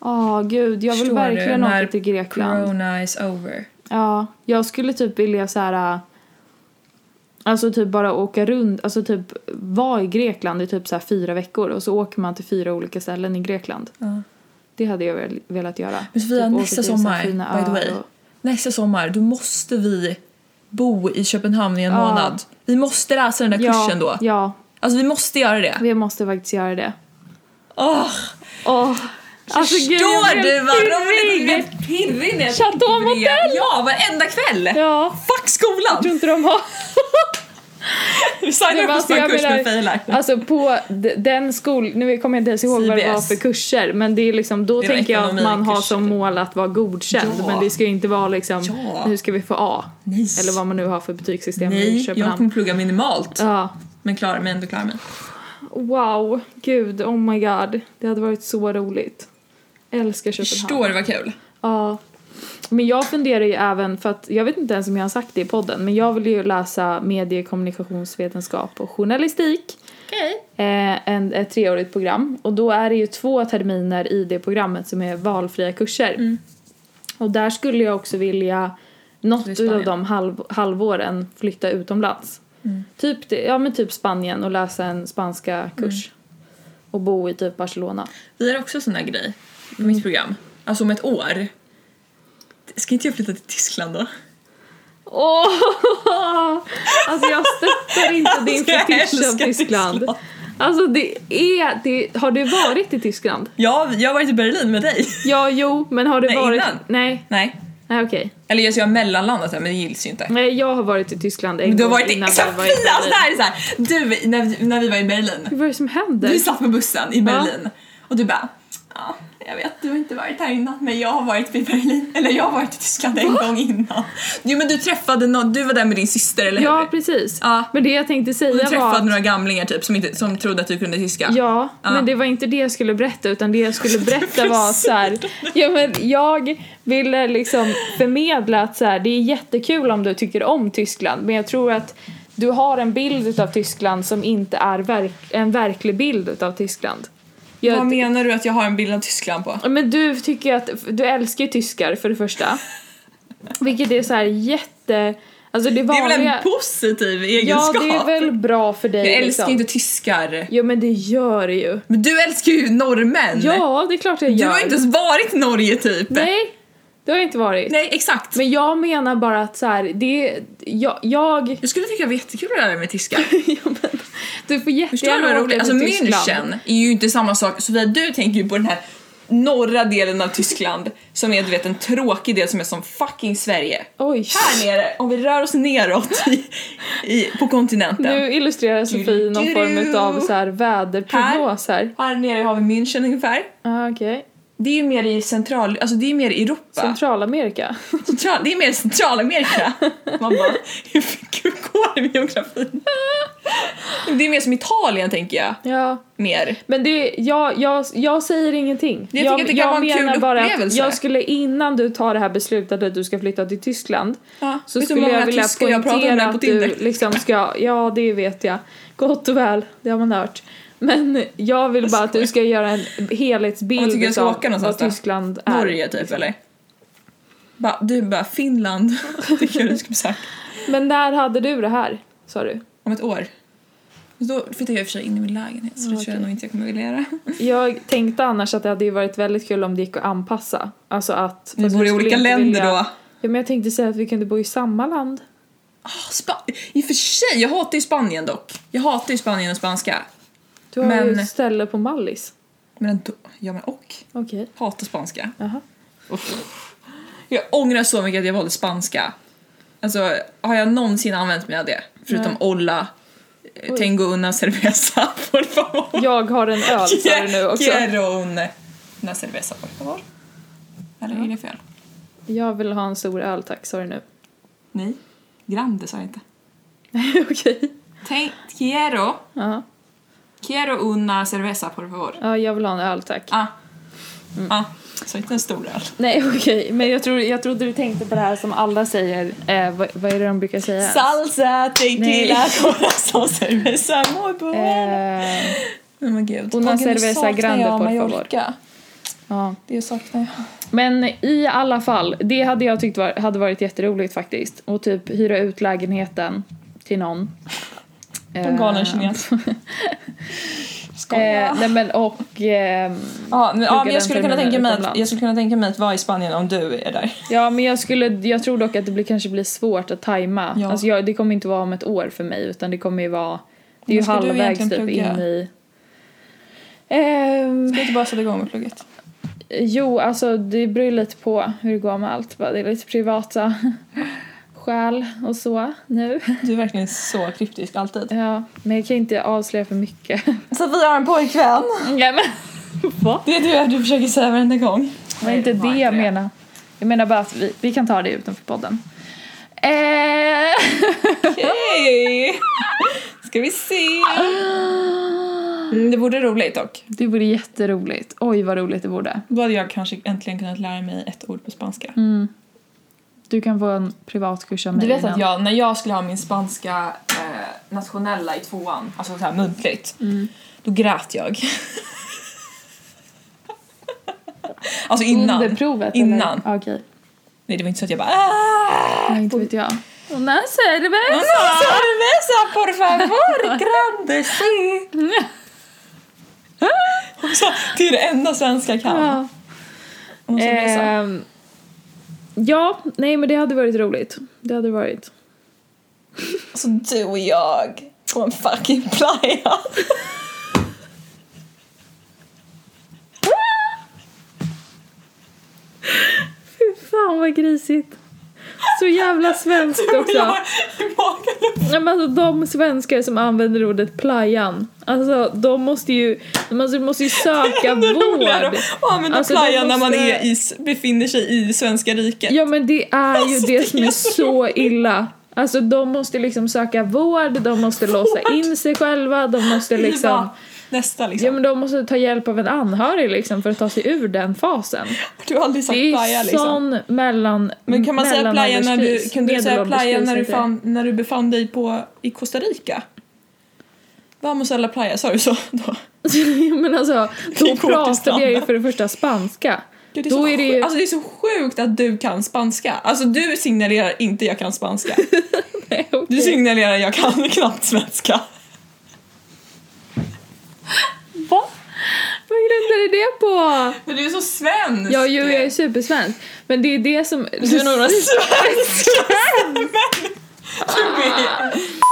Ja, gud, jag vill Förstår du? verkligen När åka till Grekland. Corona is over. Ja, jag skulle typ vilja så här. äh, Alltså typ bara åka runt, alltså typ vara i Grekland i typ så här fyra veckor och så åker man till fyra olika ställen i Grekland. Ja. Det hade jag velat göra. Men Sofia, Typ nästa sommar, by the way. och- Nästa sommar, då måste vi bo i Köpenhamn i en Ja. månad. Vi måste läsa den där kursen då. Ja, Alltså vi måste göra det. vi måste faktiskt göra det. Åh, Åh, alltså gud, jag förstår blir du vad roligt? Jag blir pirrig när jag Chateau. Motel. Ja, varenda kväll! Ja, Fuck jag skolan! tror inte de har... <laughs> Vi signar upp men oss på alltså, en jag kurs menar- med failar. Alltså på den skol... Nu kommer jag inte ens ihåg vad det var CBS. för kurser men det är liksom, då Det tänker jag att man har som typ. mål att vara godkänd Ja. men det ska ju inte vara liksom, Ja. nu ska vi få A. Nej. Eller vad man nu har för betygssystem i Nej, jag Köpenhamn. kommer plugga minimalt. Ja. Men klarar mig ändå klarar mig. Wow, gud, oh my god. Det hade varit så roligt. Älskar Köpenhamn. Förstår vad kul? Ja. Men jag funderar ju även, för att jag vet inte ens om jag har sagt det i podden, men jag vill ju läsa medie kommunikationsvetenskap och journalistik. Okej. Eh, en, ett treårigt program. Och då är det ju två terminer i det programmet som är valfria kurser. Mm. Och där skulle jag också vilja något av de halv, halvåren flytta utomlands. Mm. Typ, ja, men typ Spanien och läsa en spanska kurs. Och bo i typ Barcelona. Vi har också sån här grej på mitt program. Alltså om ett år. Ska inte jag flytta till Tyskland då? Åh! Alltså jag stöttar inte din Alltså, jag fetisch av Tyskland. Tyskland. Alltså det är, det, har du varit i Tyskland? Ja, jag har varit i Berlin med dig. Ja, jo, men har du Nej, varit... innan. Nej, Nej. nej okej. Eller jag har mellanlandat här men det gills ju inte. Nej, jag har varit i Tyskland en du har varit i Sofia! var i Alltså det här är så här. Du, när när vi var i Berlin. Vad är det som händer? Vi satt på bussen i Berlin och du bara Ja, jag vet, du har inte varit här innan men jag har varit i Berlin, eller jag har varit i Tyskland en gång innan. Jo men du träffade någon, du var där med din syster eller hur? Ja, precis. Ja. Men det jag tänkte Du säga var träffade att, några gamlingar typ som, inte, som trodde att du kunde tyska. Ja, Ja. men det var inte det jag skulle berätta utan det jag skulle <laughs> berätta var så här, ja men jag ville liksom förmedla att så här, det är jättekul om du tycker om Tyskland men jag tror att du har en bild utav Tyskland som inte är verk- en verklig bild utav Tyskland. Jag, Vad menar du att jag har en bild av Tyskland på? Ja, Men du tycker att, du älskar ju tyskar för det första. <laughs> Vilket är så här jätte, alltså det Det är väl vanliga. en positiv ja egenskap? det är väl bra för dig jag älskar liksom. inte tyskar. Jo men det gör det ju. Men du älskar ju norrmän! Ja det är klart jag Du gör. har ju inte ens varit i Norge typ. Nej, det har jag inte varit. Nej, exakt. Men jag menar bara att så här, det, jag, jag, Jag skulle tycka det var jättekul att lära mig tyska. <laughs> ja, men, du får jättegärna åka roligt? Alltså. München är ju inte samma sak. Sofia, du tänker ju på den här norra delen av Tyskland som är du vet en tråkig del som är som fucking Sverige. Oj, Här nere, om vi rör oss neråt i, i, på kontinenten. nu illustrerar Sofie någon form av så här väderprognos här. Här nere har vi München ungefär. Ah, Okej. Det är ju mer i central, alltså det är mer Europa. Centralamerika. Central, det är mer Centralamerika. <laughs> Man bara, hur går det med geografin? Det är mer som Italien tänker jag. Ja. Mer. Men det, jag, jag, jag säger ingenting. Jag tycker att det kan vara en kul bara att jag skulle innan du tar det här beslutet att du ska flytta till Tyskland Ja. så Vet hur skulle jag vilja jag poängtera på att du liksom ska, ja det vet jag, gott och väl, det har man hört. Men jag vill bara att du ska göra en helhetsbild jag ska av vad då? Tyskland är. Norge typ eller? Ba, du bara Finland <laughs> tycker jag du ska besöka. Men när hade du det här, sa du? Om ett år. Då flyttar jag i och för sig in i min lägenhet så det Ja, tror jag nog inte jag kommer vilja göra. Jag tänkte annars att det hade varit väldigt kul om det gick att anpassa. Alltså att... Vi bor i jag olika länder vilja- då. Ja men jag tänkte säga att vi kunde bo i samma land. Ah, Spa- I och för sig, jag hatar ju Spanien dock. Jag hatar ju Spanien och spanska. Du har ju Men- ett ställe på Mallis. Men ändå, ja men och. Okej, Hatar spanska. jaha. Jag ångrar så mycket att jag valde spanska. Alltså, har jag någonsin använt mig av det? Förutom Nej. olla, eh, Oj. tengo una cerveza, <laughs> por favor. Jag har en öl sa du nu också. Quiero una, cerveza, por favor. Eller är det fel? Jag vill ha en stor öl tack, sa du nu. Nej, grande sa jag inte. <laughs> Okej. Ten, quiero, Ja. Quiero una cerveza, por favor. ja, jag vill ha en öl tack. Ah. Mm. Ah, så inte en stor öl. Nej <laughs> okej, men jag, tror, jag trodde du tänkte på det här som alla säger. Eh, vad, vad är det de brukar säga? Salsa, tequila, corazón, cerveza, muy bueno. Eh, Oh men gud. Una cerveza grande, jag por Mallorca. ja. Det saknar jag. Men i alla fall, det hade jag tyckt var, hade varit jätteroligt faktiskt. Och typ hyra ut lägenheten till någon. En galen <laughs> Eh, kines. Eh, Skoja. nej men och... ehm, Ja, men, ja, men jag, skulle kunna tänka mig att, jag skulle kunna tänka mig att vara i Spanien om du är där. ja men jag skulle, jag tror dock att det blir, kanske blir svårt att tajma. Ja. Alltså jag, det kommer inte vara om ett år för mig utan det kommer ju vara... Det är ju du halvvägs typ plugga? in i... Ehm, Ska jag inte bara sätta igång med plugget? jo, alltså det beror ju lite på hur det går med allt. Det är lite privata <laughs> skäl och så nu. Du är verkligen så kryptisk alltid. Ja, men jag kan inte avslöja för mycket. Så vi har en pojkvän. ja, men? Det är det du försöker säga varenda gång. Det var inte det jag menar. Jag menar bara att vi, vi kan ta det utanför podden. Eh, Okej. Ska vi se. Mm, det vore roligt dock. Det vore jätteroligt. Oj, vad roligt det vore. Då hade jag kanske äntligen kunnat lära mig ett ord på spanska. Mm. Du kan få en privatkurs av mig Du vet innan. att jag, när jag skulle ha min spanska eh, nationella i tvåan, alltså så här muntligt, Mm. då grät jag. alltså innan. Under provet? Innan. Eller? Okej. Nej, det var inte så att jag bara ah! Nej, inte vet jag. Una cerveza! Una cerveza por favor, grande sí. <laughs> Det är det enda svenska jag kan. Ja. Ja, nej men det hade varit roligt. Det hade varit. Alltså du och jag på en fucking playa. Fy fan vad grisigt. Så jävla svenskt <laughs> också. Ja, men alltså, de svenskar som använder ordet playan, alltså de måste ju, de måste, måste ju <laughs> söka Det vård. att använda Alltså, de playa när man måste- är i, befinner sig i svenska riket. Ja men det är ju Alltså, det det som är är så illa. Alltså de måste liksom söka vård, de måste låsa in sig själva, de måste liksom Nästa liksom. Ja men de måste ta hjälp av en anhörig liksom för att ta sig ur den fasen. du har aldrig sagt Det är playa liksom. sån mellan Men kan man säga playa när du, kunde du säga playa när du, fann, när du befann dig på, i Costa Rica? Vamos a la playa, sa du så <laughs> då? <laughs> men alltså, då pratade jag ju för det första spanska. Gud, det, är Då så är det ju- alltså, det är så sjukt att du kan spanska. Alltså du signalerar inte jag kan spanska. <laughs> Nej, Du okej. signalerar jag kan knappt svenska. <laughs> Va? Vad grundar du det på? Men du är så svensk! Ja, jo, jag är supersvensk. Men det är det som... Du är nog <laughs> den svenskaste är...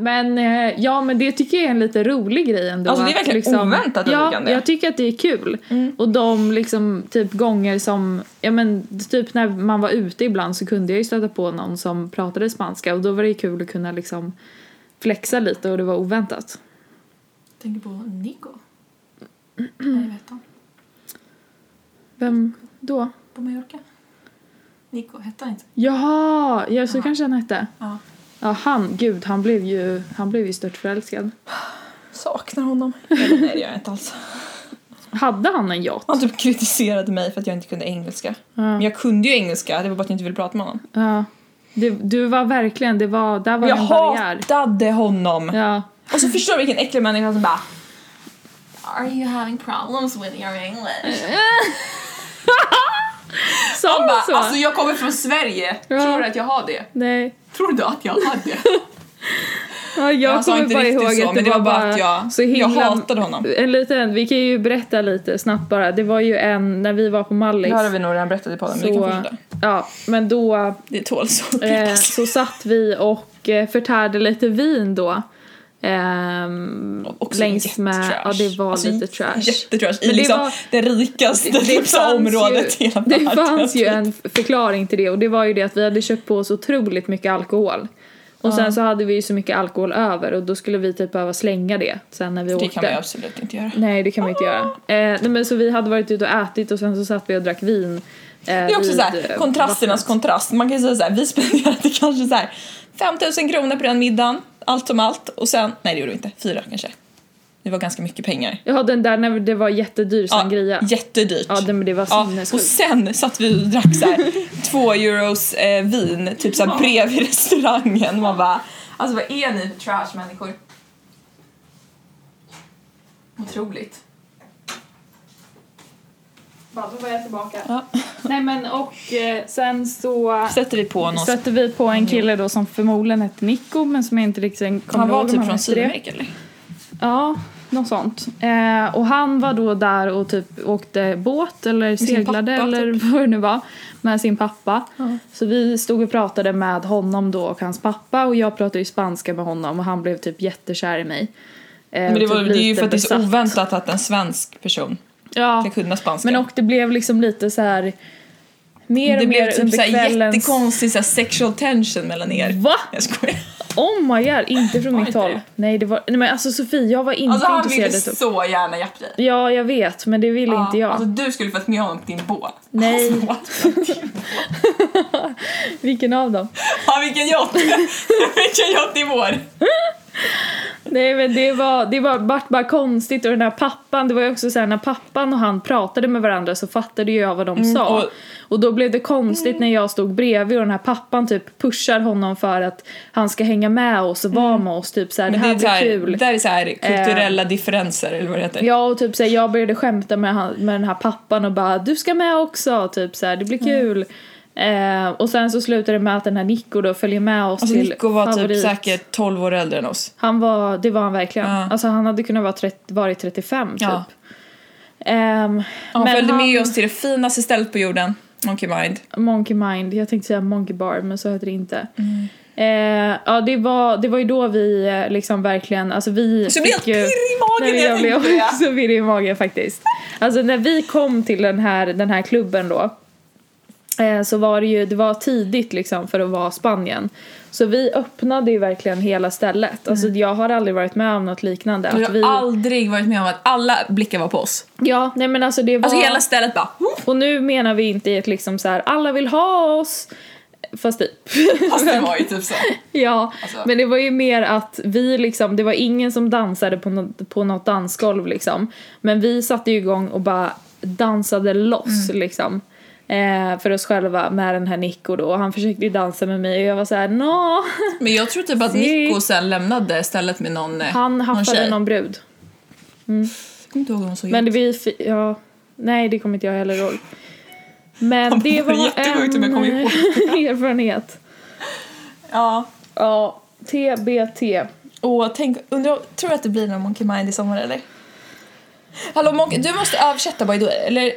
Men eh, ja, men det tycker jag är en lite rolig grej ändå. Alltså, det är verkligen oväntat att Ja, jag tycker att det är kul. Och de liksom typ gånger som, ja men typ när man var ute ibland så kunde jag ju stöta på någon som pratade spanska och då var det kul att kunna liksom flexa lite och det var oväntat. Tänker på Nico. Nej, jag vet han. Vem då? På Mallorca. Nico, hette han inte? Jaha, ja så kanske han hette. Ja. Ja, han, gud, han blev ju, han blev ju stört förälskad. Saknar honom. Eller, nej, det gör jag inte alls. Hade han en yacht? Han typ kritiserade mig för att jag inte kunde engelska. Men Ja. jag kunde ju engelska, det var bara att jag inte ville prata med honom. ja. Det, du var verkligen, det var, där var Jag en barriär. hatade honom! Ja. Och så förstår du vilken äcklig människa som bara Are you having problems with your English? <laughs> Sa han bara, så? alltså jag kommer från Sverige, Ja. tror du att jag har det? Nej. Tror du att jag har det? <laughs> Ja, jag sa kommer inte bara riktigt ihåg så, att men det var bara att jag, så himla... jag hatade honom. En liten, vi kan ju berätta lite snabbt bara. Det var ju en, när vi var på Mallis. Det har vi nog redan berättat i podden, men vi kan så, fortsätta. ja, men då Det tål så eh, så satt vi och eh, förtärde lite vin då. Ehm, Också längs med, ja det var Alltså, lite trash. Jättetrash i Men det liksom var- det rikaste Det- det typ, området ju- i hela Det världen. fanns ju en förklaring till det och det var ju det att vi hade köpt på oss otroligt mycket alkohol. Och sen så hade vi ju så mycket alkohol över och då skulle vi typ behöva slänga det sen när vi Det åkte. kan man ju absolut inte göra. Nej det kan man inte göra. Eh, nej, men så vi hade varit ute och ätit och sen så satt vi och drack vin. Eh, Det är också såhär, kontrasternas vattnet. kontrast. Man kan ju säga såhär, vi spenderade <laughs> kanske såhär 5000 kronor på den middagen, allt som allt. Och sen, nej det gjorde vi inte, fyra kanske. Det var ganska mycket pengar. Ja den där när det var jättedyr sangria. jättedyrt. Ja men det var Ja, och sinnessjukt. sen satt vi och drack så här <laughs> två euros eh, vin, typ så här bredvid restaurangen. Man bara, alltså vad är ni för trash människor? Otroligt. Ja, då var jag tillbaka. Ja. Nej men och eh, sen så Sätter vi på någon. stötte vi på en kille då som förmodligen hette Nico men som jag inte riktigt kommer Han var ihåg om typ från hette. Sydamerika eller? Ja, något sånt. Eh, och han var då där och typ åkte båt eller sin seglade pappa, eller typ. <laughs> vad det nu var med sin pappa. Ja. Så vi stod och pratade med honom då och hans pappa och jag pratade ju spanska med honom och han blev typ jättekär i mig. Eh, Men det, var, typ det är ju för att det är så oväntat att en svensk person Ja, ska kunna spanska. men och det blev liksom lite så här mer och det blev mer typ under så här kvällens... jättekonstig så här sexual tension mellan er. Va? Jag skojar. Oh my god, inte från mitt håll. Nej det var, nej men alltså Sofie jag var inte Alltså han ville intresserad av så gärna hjälpa dig. Ja jag vet men det ville inte jag. Alltså du skulle fått med honom på din båt. Nej. Alltså? <laughs> Vilken av dem? ja vilken yacht! <laughs> vilken yacht i vår! Nej men det var, det var bara, bara konstigt och den här pappan, det var ju också så här när pappan och han pratade med varandra så fattade ju jag vad de sa. och- Och, då blev det konstigt när jag stod bredvid och den här pappan typ pushar honom för att han ska hänga med oss och vara med oss typ så här, det här blir kul. Det där är så här kulturella differenser eller vad det heter. Ja och typ såhär, jag började skämta med, han, med den här pappan och bara du ska med också, typ såhär, det blir kul. Eh, och sen så slutade det med att den här Nico då följer med oss Alltså till Nico var favorit. typ säkert 12 år äldre än oss. Han var, det var han verkligen. Ja. Alltså han hade kunnat vara 30, varit 35 typ. Ja. Ehm, Han men följde han- med oss till det finaste stället på jorden, Monkey Mind. Monkey Mind, jag tänkte säga Monkey Bar men så heter det inte. Mm. Eh, ja det var, det var ju då vi eh, liksom verkligen, alltså vi Så jag fick ju- pirrig i magen Nej, jag jag blev också <laughs> pirrig i magen faktiskt. Alltså när vi kom till den här, den här klubben då så var det ju, det var tidigt liksom för att vara Spanien. Så vi öppnade ju verkligen hela stället. Alltså jag har aldrig varit med om något liknande. Jag Att har vi, aldrig varit med om att alla blickar var på oss. ja, nej men alltså det var... Alltså hela stället bara... Och nu menar vi inte i ett liksom så här, alla vill ha oss. Fast typ. Fast det var ju typ så. <laughs> ja, Alltså. men det var ju mer att vi liksom, det var ingen som dansade på något, på något dansgolv liksom. Men vi satte ju igång och bara dansade loss Mm. liksom. Eh, för oss själva med den här Nico då. Och han försökte ju dansa med mig och jag var så här: nå. Men jag tror typ att. <laughs> Nico sen lämnade stället med någon, eh, Han någon haffade tjej. någon brud. Jag kommer inte ihåg hur hon såg Men det vi, ja, nej det kommer inte jag heller ihåg. Men Han det var en <laughs> erfarenhet. Ja. Ja, TBT. Och tänk, undrar, tror du att det blir någon Monkey Mind i sommar eller? Hallå Monkey, du måste översätta by the way, eller?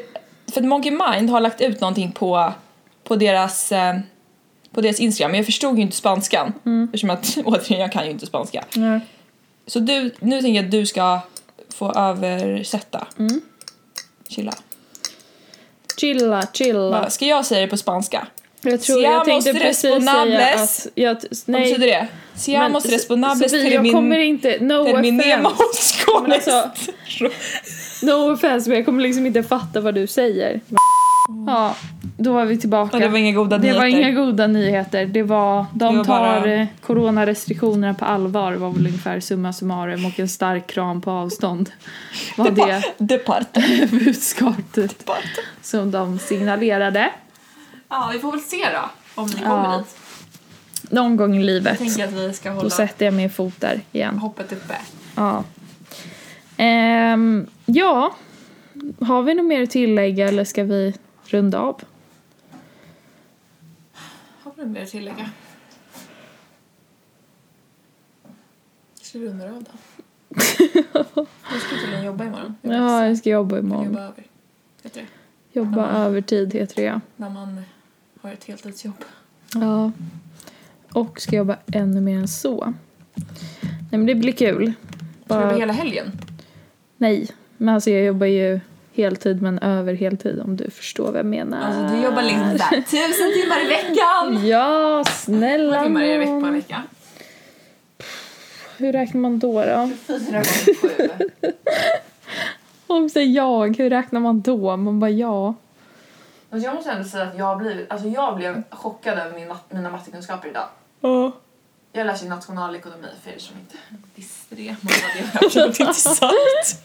För Monkey Mind har lagt ut någonting på, på deras eh, på deras Instagram, men jag förstod ju inte spanskan. Eftersom att, <laughs> återigen, jag kan ju inte spanska. Ja. Så du, nu tänker jag att du ska få översätta. Chilla. Chilla, chilla. Bara, Ska jag säga det på spanska? Jag tror jag tänkte precis säga att... Jag, Vad nej, betyder det? Seamos men, responsables Sofie, jag termin- kommer inte... No offense. Men alltså- <laughs> No offense, men jag kommer liksom inte fatta vad du säger. Ja, då var vi tillbaka. Ja, det var inga goda Det var nyheter. inga goda nyheter. Det var, de Det var tar bara- coronarestriktionerna på allvar var väl ungefär summa summarum och en stark kram på avstånd. Var det <laughs> Depart. <laughs> budskapet som de signalerade. Ja, vi får väl se då om ni kommer Ja. dit. Någon gång i livet. tänker att vi ska Då hålla sätter jag min fot där igen. hoppet uppe. Ja. Ehm, ja, har vi något mer att tillägga eller ska vi runda av? Har du mer att tillägga? Ska vi runda av då? <laughs> Du ska tydligen jobba imorgon. Jag Ja, jag ska jobba jobba imorgon. över. Du det? Jobba övertid heter det ja. När man har ett heltidsjobb. ja. Och ska jobba ännu mer än så. Nej men det blir kul. Ska du jobba Bara, hela helgen? nej, men alltså jag jobbar ju heltid men över heltid om du förstår vad jag menar. Alltså du jobbar liksom där <laughs> tusen timmar i veckan! Ja, Hur snälla många timmar är det på en vecka? Hur räknar man då då? Fyra gånger sju. <laughs> Om säger jag, hur räknar man då? Man bara ja. Alltså jag måste ändå säga att jag, blev, alltså jag blev chockad över min mat, mina mattekunskaper idag. Ja. Jag läser ju nationalekonomi för er som inte visste det. Det var absolut <laughs> inte sant.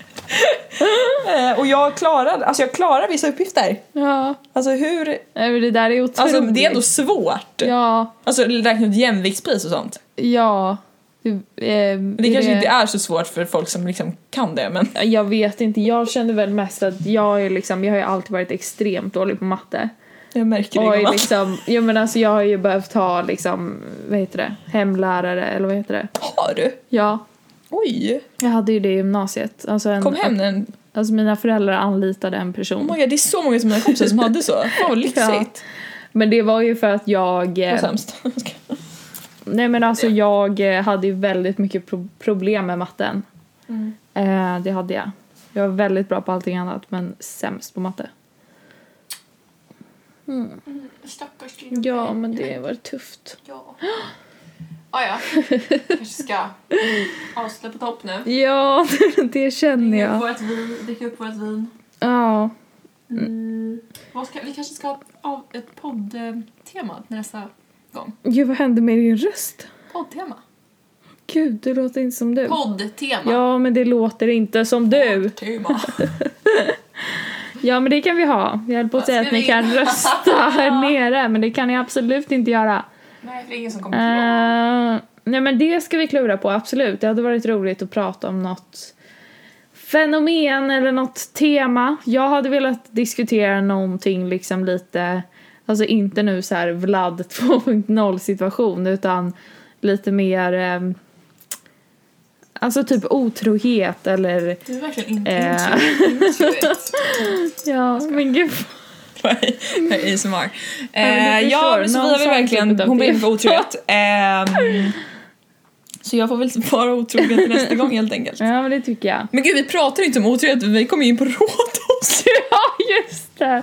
Eh, och jag klarade, alltså jag klarar vissa uppgifter. Ja, Alltså hur, det där är otroligt. alltså det är ändå svårt. Ja, Alltså räkna ut jämviktspris och sånt. ja. Det, eh, Det kanske inte är så svårt för folk som liksom kan det men Jag vet inte, jag kände väl mest att jag är liksom, jag har ju alltid varit extremt dålig på matte. jag märker det. gumman. liksom, jag men alltså jag har ju behövt ha liksom, vad heter det, hemlärare eller vad heter det? Har du? Ja, Oj! jag hade ju det i gymnasiet. Alltså, en, Kom hem en... alltså mina föräldrar anlitade en Oh person. my God, det är så många som mina kompisar som hade så. <laughs> Fan vad lyxigt. Men det var ju för att jag... eh, Vad sämst. <laughs> Nej men alltså jag eh, hade ju väldigt mycket pro- problem med matten. Mm. Eh, det hade jag. Jag var väldigt bra på allting annat men sämst på matte. Stackars Ja men det var tufft. Ja. Ah, ja. kanske ska avsluta på topp nu. Ja, <laughs> det känner Dricka upp jag. vårt vin. Dricka upp vårt vin. Ja. Mm. Ska, vi kanske ska ha ett poddtema nästa gång. Gud vad hände med din röst? Poddtema. Gud, det låter inte som du. Poddtema. Ja, men det låter inte som du. Tema. <laughs> Ja, men det kan vi ha. Jag höll på att säga att ni vi kan rösta <laughs> här nere, men det kan ni absolut inte göra. Nej, det är ingen som kommer Uh, nej, men det ska vi klura på, absolut. Det hade varit roligt att prata om något fenomen eller något tema. Jag hade velat diskutera någonting liksom lite, alltså inte nu så här Vlad <laughs> 2.0 situation, utan lite mer, ehm, alltså typ otrohet eller, Du är verkligen inte Eh. <laughs> <laughs> ja, men gud. ASMR. Eh, ja, förstår, men Sofia vill verkligen, typ hon brinner för otrohet. Ehm, så jag får väl vara otrogen till nästa gång helt enkelt. Ja, men det tycker jag. Men gud, vi pratar inte om otrohet, vi kommer in på Rhodos. Ja, just det!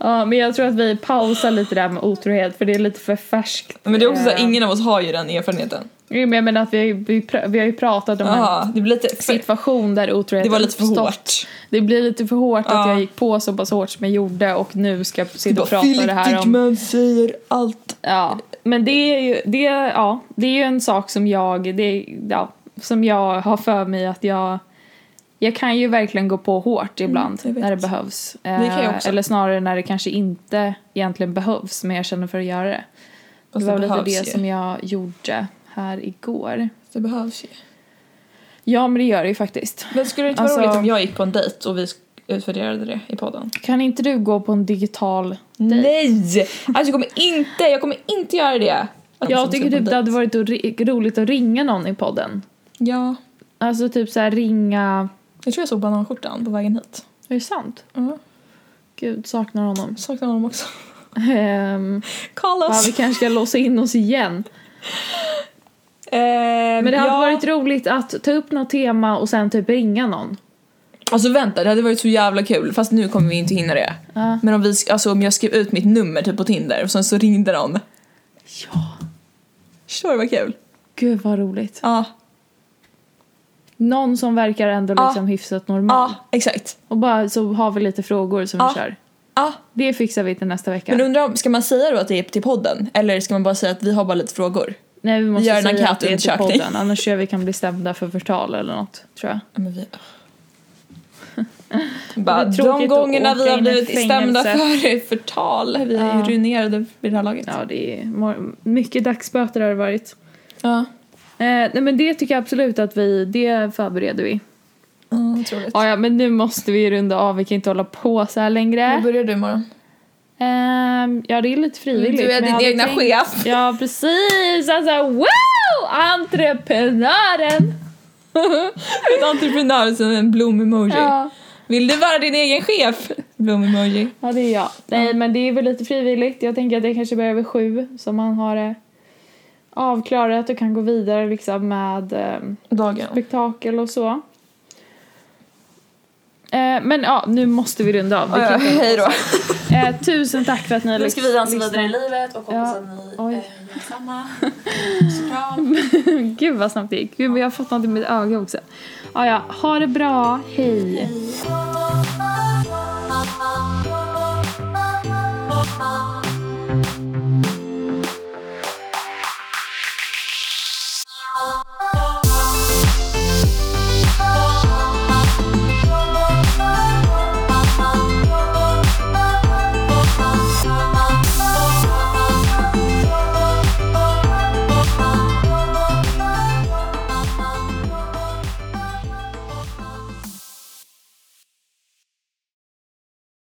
Ja, men jag tror att vi pausar lite där med otrohet för det är lite för färskt. Men det är också så här, Eh, ingen av oss har ju den erfarenheten. Jo, men jag menar att vi, vi, vi har ju pratat om en Jaha, det blir lite situation där otrohet det var lite för uppstått. hårt. Det blir lite för hårt att Ja. jag gick på så pass hårt som jag gjorde och nu ska Det sitta och prata Filip det här om... Dickman säger allt. Ja, men det är ju, det, ja, det är ju en sak som jag, det, ja, som jag har för mig att jag jag kan ju verkligen gå på hårt ibland jag vet. när det behövs. jag Eh. Eller snarare när det kanske inte egentligen behövs men jag känner för att göra det. Fast det var det lite det ju. som jag gjorde här igår. Det behövs ju. Ja men det gör det ju faktiskt. Men skulle det inte Alltså- vara roligt om jag gick på en dejt och vi utvärderade det i podden? Kan inte du gå på en digital Nej! Alltså jag kommer inte, jag kommer inte göra det. Alltså, Jag tycker ska på typ det hade dejt. varit roligt att ringa någon i podden. Ja. Alltså typ så här ringa... Jag tror jag såg bananskjortan på vägen hit. Är det sant? Mm. Gud, saknar honom. Saknar honom också. Ehm, <laughs> Call ja, us! vi kanske ska låsa in oss igen. Ehm, Men det hade ja. varit roligt att ta upp något tema och sen typ ringa någon. Alltså vänta, det hade varit så jävla kul. Fast nu kommer vi inte hinna det. Ja. Men om, vi, alltså, om jag skrev ut mitt nummer typ på Tinder och sen så ringde någon. Ja. Förstår du vad kul? Gud vad roligt. Ja. Någon som verkar ändå Ja. liksom hyfsat normal. Ja, exakt. Och bara så har vi lite frågor som Ja. vi kör. Ja. Det fixar vi till nästa vecka. Men undrar ska man säga då att det är till podden? Eller ska man bara säga att vi har bara lite frågor? Nej vi måste gör en säga att det är till podden. Annars tror jag vi kan bli stämda för förtal eller något. Tror jag. Ja, men vi... <laughs> Bara, de gångerna vi har blivit stämda för förtal, vi är ju Ja. ruinerade vid det här laget. Ja det är mycket dagsböter har det varit. Ja. Eh, nej men det tycker jag absolut att vi, det förbereder vi. Mm. Ja, ja men nu måste vi runda av, vi kan inte hålla på så här längre. När börjar du imorgon? Ehm, ja det är lite frivilligt. Du är din egna tänkt- chef. Ja precis, alltså wow! Entreprenören! <laughs> En entreprenör som en blom-emoji. ja. Vill du vara din egen chef? Blom-emoji. ja det är jag. Nej men det är väl lite frivilligt, jag tänker att det kanske börjar vid sju så man har det avklarat och kan gå vidare liksom med ehm, Dagen. spektakel och så. Eh, men ja, nu måste vi runda av. Ja, hej då. Eh, tusen tack för att ni Nu ska vi dansa vidare i livet och hoppas Ja. att ni Oj. eh, gör samma. Gud vad snabbt det gick. Gud, jag har fått något i mitt öga också. Ja, ja. Ha det bra. Hej. Thank